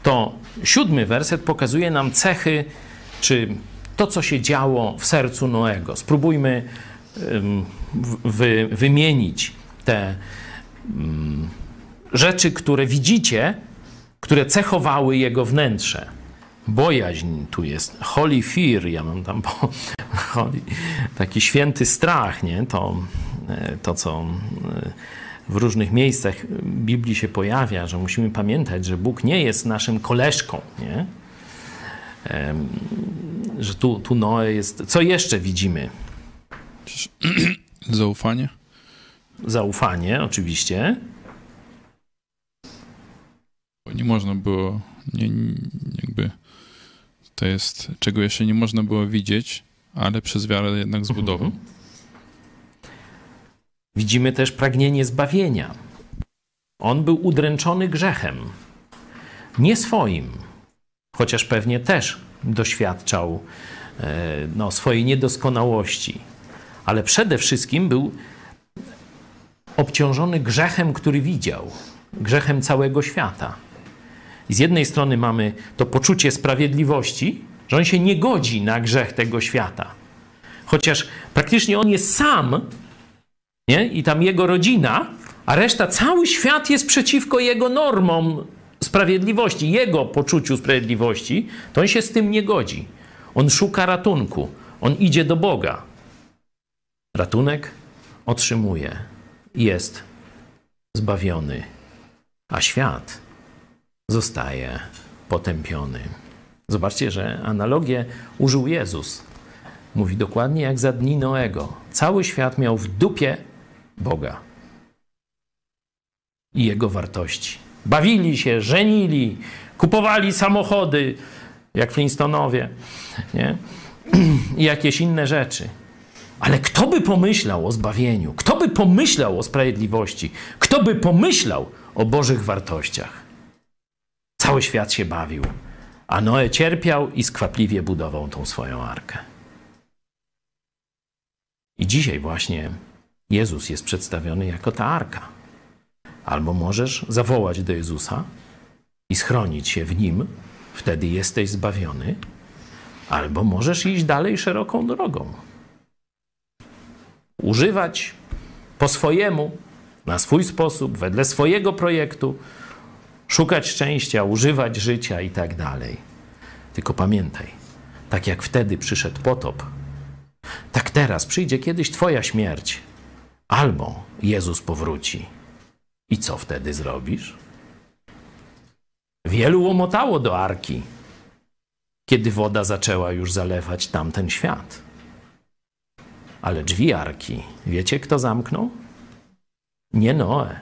to siódmy werset pokazuje nam cechy, czy to, co się działo w sercu Noego. Spróbujmy wy, wymienić te rzeczy, które widzicie, które cechowały jego wnętrze. Bojaźń tu jest, holy fear, ja mam tam bo, holy, taki święty strach, nie? To, e, to co e, w różnych miejscach Biblii się pojawia, że musimy pamiętać, że Bóg nie jest naszym koleżką, nie? Że tu, tu Noe jest. Co jeszcze widzimy? Zaufanie. Zaufanie, oczywiście. Nie można było, nie, jakby to jest, czego jeszcze nie można było widzieć, ale przez wiarę jednak zbudował. Mhm. Widzimy też pragnienie zbawienia. On był udręczony grzechem, nie swoim, chociaż pewnie też doświadczał e, no, swojej niedoskonałości, ale przede wszystkim był obciążony grzechem, który widział, grzechem całego świata. I z jednej strony mamy to poczucie sprawiedliwości, że on się nie godzi na grzech tego świata. Chociaż praktycznie on jest sam nie? i tam jego rodzina, a reszta, cały świat jest przeciwko jego normom sprawiedliwości, jego poczuciu sprawiedliwości, to on się z tym nie godzi. On szuka ratunku, on idzie do Boga. Ratunek otrzymuje, jest zbawiony, a świat zostaje potępiony. Zobaczcie, że analogię użył Jezus. Mówi dokładnie jak za dni Noego. Cały świat miał w dupie Boga i jego wartości. Bawili się, żenili, kupowali samochody, jak Flintstonowie, nie? i jakieś inne rzeczy. Ale kto by pomyślał o zbawieniu? Kto by pomyślał o sprawiedliwości? Kto by pomyślał o Bożych wartościach? Cały świat się bawił, a Noe cierpiał i skwapliwie budował tą swoją arkę. I dzisiaj właśnie Jezus jest przedstawiony jako ta arka. Albo możesz zawołać do Jezusa i schronić się w nim, wtedy jesteś zbawiony, albo możesz iść dalej szeroką drogą. Używać po swojemu, na swój sposób, wedle swojego projektu, szukać szczęścia, używać życia i tak dalej. Tylko pamiętaj, tak jak wtedy przyszedł potop, tak teraz przyjdzie kiedyś Twoja śmierć, albo Jezus powróci. I co wtedy zrobisz? Wielu łomotało do arki, kiedy woda zaczęła już zalewać tamten świat. Ale drzwi arki, wiecie kto zamknął? Nie Noe.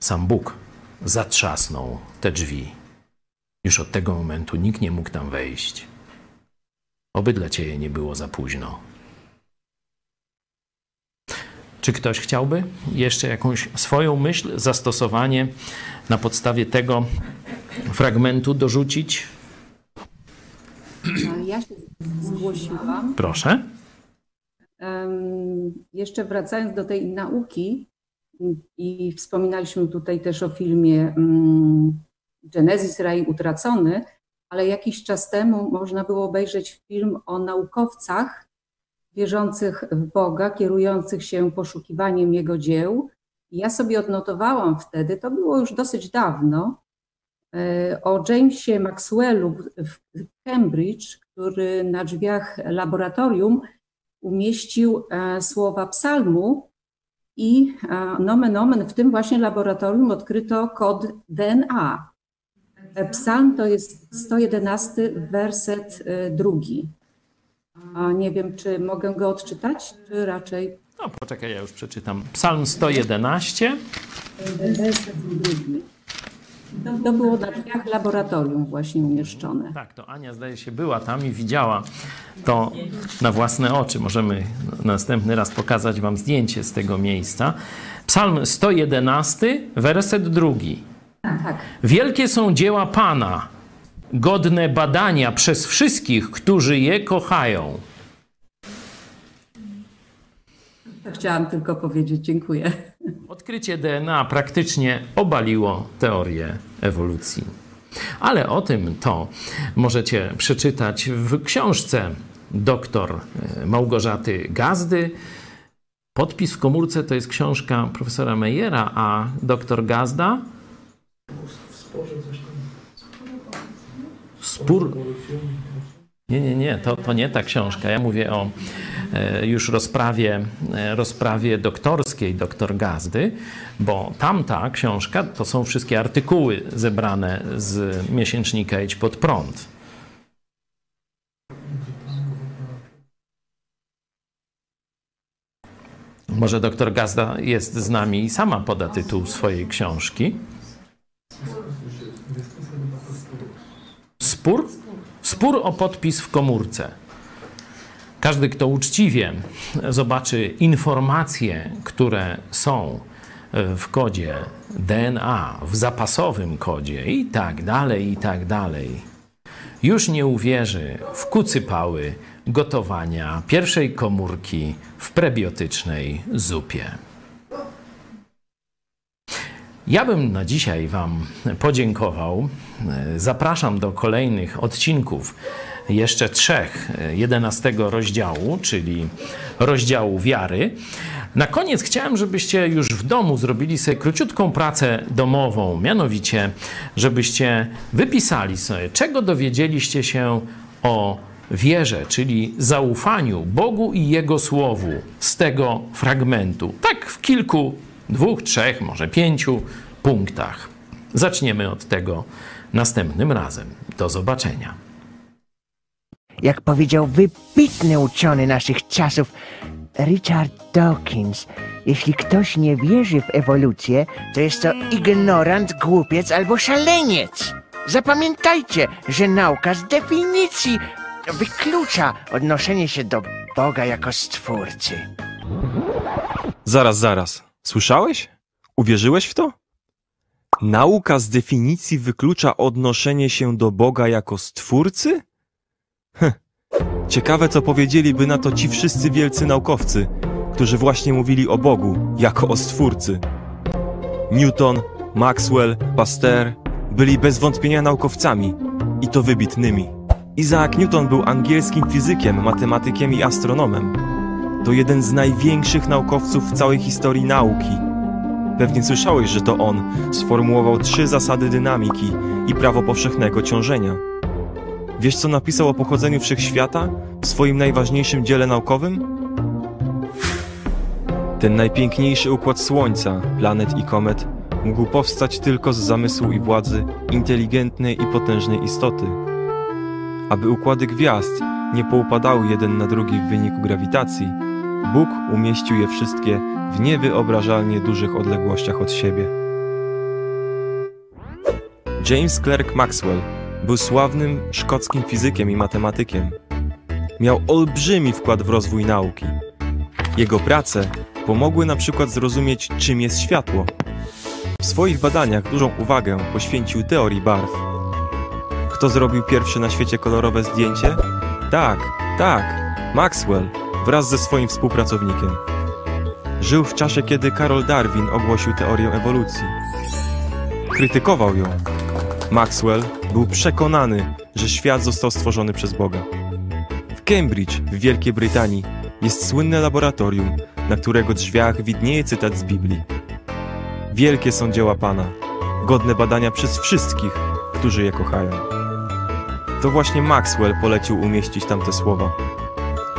Sam Bóg zatrzasnął te drzwi. Już od tego momentu nikt nie mógł tam wejść. Oby dla ciebie nie było za późno. Czy ktoś chciałby jeszcze jakąś swoją myśl, zastosowanie na podstawie tego fragmentu dorzucić? Ja się zgłosiłam. Proszę. Jeszcze wracając do tej nauki, i wspominaliśmy tutaj też o filmie mm, Genesis Raj Utracony, ale jakiś czas temu można było obejrzeć film o naukowcach wierzących w Boga, kierujących się poszukiwaniem Jego dzieł. Ja sobie odnotowałam wtedy, to było już dosyć dawno, e, o Jamesie Maxwellu w Cambridge, który na drzwiach laboratorium umieścił e, słowa psalmu i e, nomen omen w tym właśnie laboratorium odkryto kod DNA. Psalm to jest 111 werset e, drugi. Nie wiem, czy mogę go odczytać, czy raczej. No, poczekaj, ja już przeczytam. Psalm 111. Werset drugi. To, było na drzwiach laboratorium właśnie umieszczone. Tak, to Ania zdaje się była tam i widziała to na własne oczy. Możemy następny raz pokazać Wam zdjęcie z tego miejsca. Psalm 111, werset drugi. Tak. Wielkie są dzieła Pana, godne badania przez wszystkich, którzy je kochają. Chciałam tylko powiedzieć dziękuję. Odkrycie DNA praktycznie obaliło teorię ewolucji. Ale o tym to możecie przeczytać w książce doktor e, Małgorzaty Gazdy. Podpis w komórce to jest książka profesora Mejera, a doktor Gazda? Spór. Nie, nie, nie, to, to nie ta książka. Ja mówię o e, już rozprawie, e, rozprawie doktorskiej doktor Gazdy, bo tamta książka to są wszystkie artykuły zebrane z miesięcznika Idź pod prąd. Może doktor Gazda jest z nami i sama poda tytuł swojej książki. Spór? Spór o podpis w komórce. Każdy, kto uczciwie zobaczy informacje, które są w kodzie DNA, w zapasowym kodzie i tak dalej, i tak dalej, już nie uwierzy w kucypały gotowania pierwszej komórki w prebiotycznej zupie. Ja bym na dzisiaj Wam podziękował. Zapraszam do kolejnych odcinków, jeszcze trzech, jedenastego rozdziału, czyli rozdziału wiary. Na koniec chciałem, żebyście już w domu zrobili sobie króciutką pracę domową, mianowicie, żebyście wypisali sobie, czego dowiedzieliście się o wierze, czyli zaufaniu Bogu i Jego Słowu z tego fragmentu. Tak w kilku dwóch, trzech, może pięciu punktach. Zaczniemy od tego następnym razem. Do zobaczenia. Jak powiedział wybitny uczony naszych czasów Richard Dawkins, jeśli ktoś nie wierzy w ewolucję, to jest to ignorant, głupiec albo szaleniec. Zapamiętajcie, że nauka z definicji wyklucza odnoszenie się do Boga jako stwórcy. Zaraz, zaraz. Słyszałeś? Uwierzyłeś w to? Nauka z definicji wyklucza odnoszenie się do Boga jako stwórcy? Heh. Ciekawe, co powiedzieliby na to ci wszyscy wielcy naukowcy, którzy właśnie mówili o Bogu jako o stwórcy. Newton, Maxwell, Pasteur byli bez wątpienia naukowcami i to wybitnymi. Isaac Newton był angielskim fizykiem, matematykiem i astronomem to jeden z największych naukowców w całej historii nauki. Pewnie słyszałeś, że to on sformułował trzy zasady dynamiki i prawo powszechnego ciążenia. Wiesz, co napisał o pochodzeniu wszechświata w swoim najważniejszym dziele naukowym? Ten najpiękniejszy układ Słońca, planet i komet mógł powstać tylko z zamysłu i władzy inteligentnej i potężnej istoty. Aby układy gwiazd nie poupadały jeden na drugi w wyniku grawitacji, Bóg umieścił je wszystkie w niewyobrażalnie dużych odległościach od siebie. James Clerk Maxwell był sławnym szkockim fizykiem i matematykiem. Miał olbrzymi wkład w rozwój nauki. Jego prace pomogły na przykład zrozumieć, czym jest światło. W swoich badaniach dużą uwagę poświęcił teorii barw. Kto zrobił pierwsze na świecie kolorowe zdjęcie? Tak, tak, Maxwell wraz ze swoim współpracownikiem. Żył w czasie, kiedy Karol Darwin ogłosił teorię ewolucji. Krytykował ją. Maxwell był przekonany, że świat został stworzony przez Boga. W Cambridge, w Wielkiej Brytanii, jest słynne laboratorium, na którego drzwiach widnieje cytat z Biblii. Wielkie są dzieła Pana, godne badania przez wszystkich, którzy je kochają. To właśnie Maxwell polecił umieścić tamte słowa.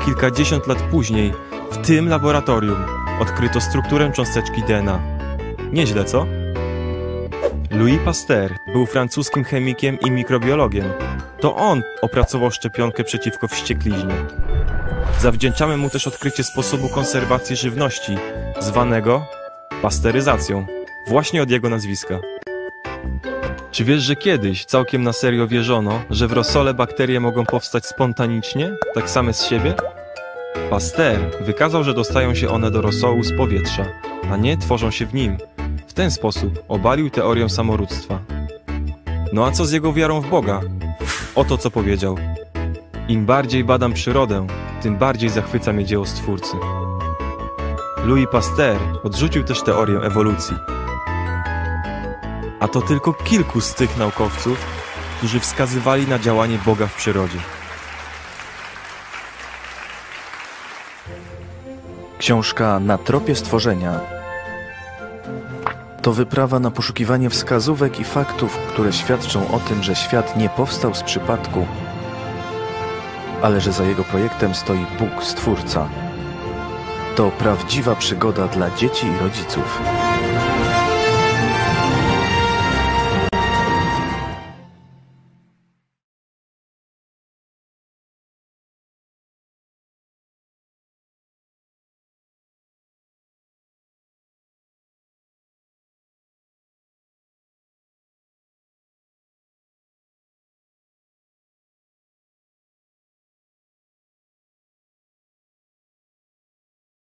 Kilkadziesiąt lat później w tym laboratorium odkryto strukturę cząsteczki DNA. Nieźle, co? Louis Pasteur był francuskim chemikiem i mikrobiologiem. To on opracował szczepionkę przeciwko wściekliźnie. Zawdzięczamy mu też odkrycie sposobu konserwacji żywności, zwanego pasteryzacją, właśnie od jego nazwiska. Czy wiesz, że kiedyś całkiem na serio wierzono, że w rosole bakterie mogą powstać spontanicznie, tak same z siebie? Pasteur wykazał, że dostają się one do rosołu z powietrza, a nie tworzą się w nim. W ten sposób obalił teorię samorództwa. No a co z jego wiarą w Boga? Oto co powiedział. Im bardziej badam przyrodę, tym bardziej zachwyca mnie dzieło Stwórcy. Louis Pasteur odrzucił też teorię ewolucji. A to tylko kilku z tych naukowców, którzy wskazywali na działanie Boga w przyrodzie. Książka Na tropie stworzenia to wyprawa na poszukiwanie wskazówek i faktów, które świadczą o tym, że świat nie powstał z przypadku, ale że za jego projektem stoi Bóg Stwórca. To prawdziwa przygoda dla dzieci i rodziców.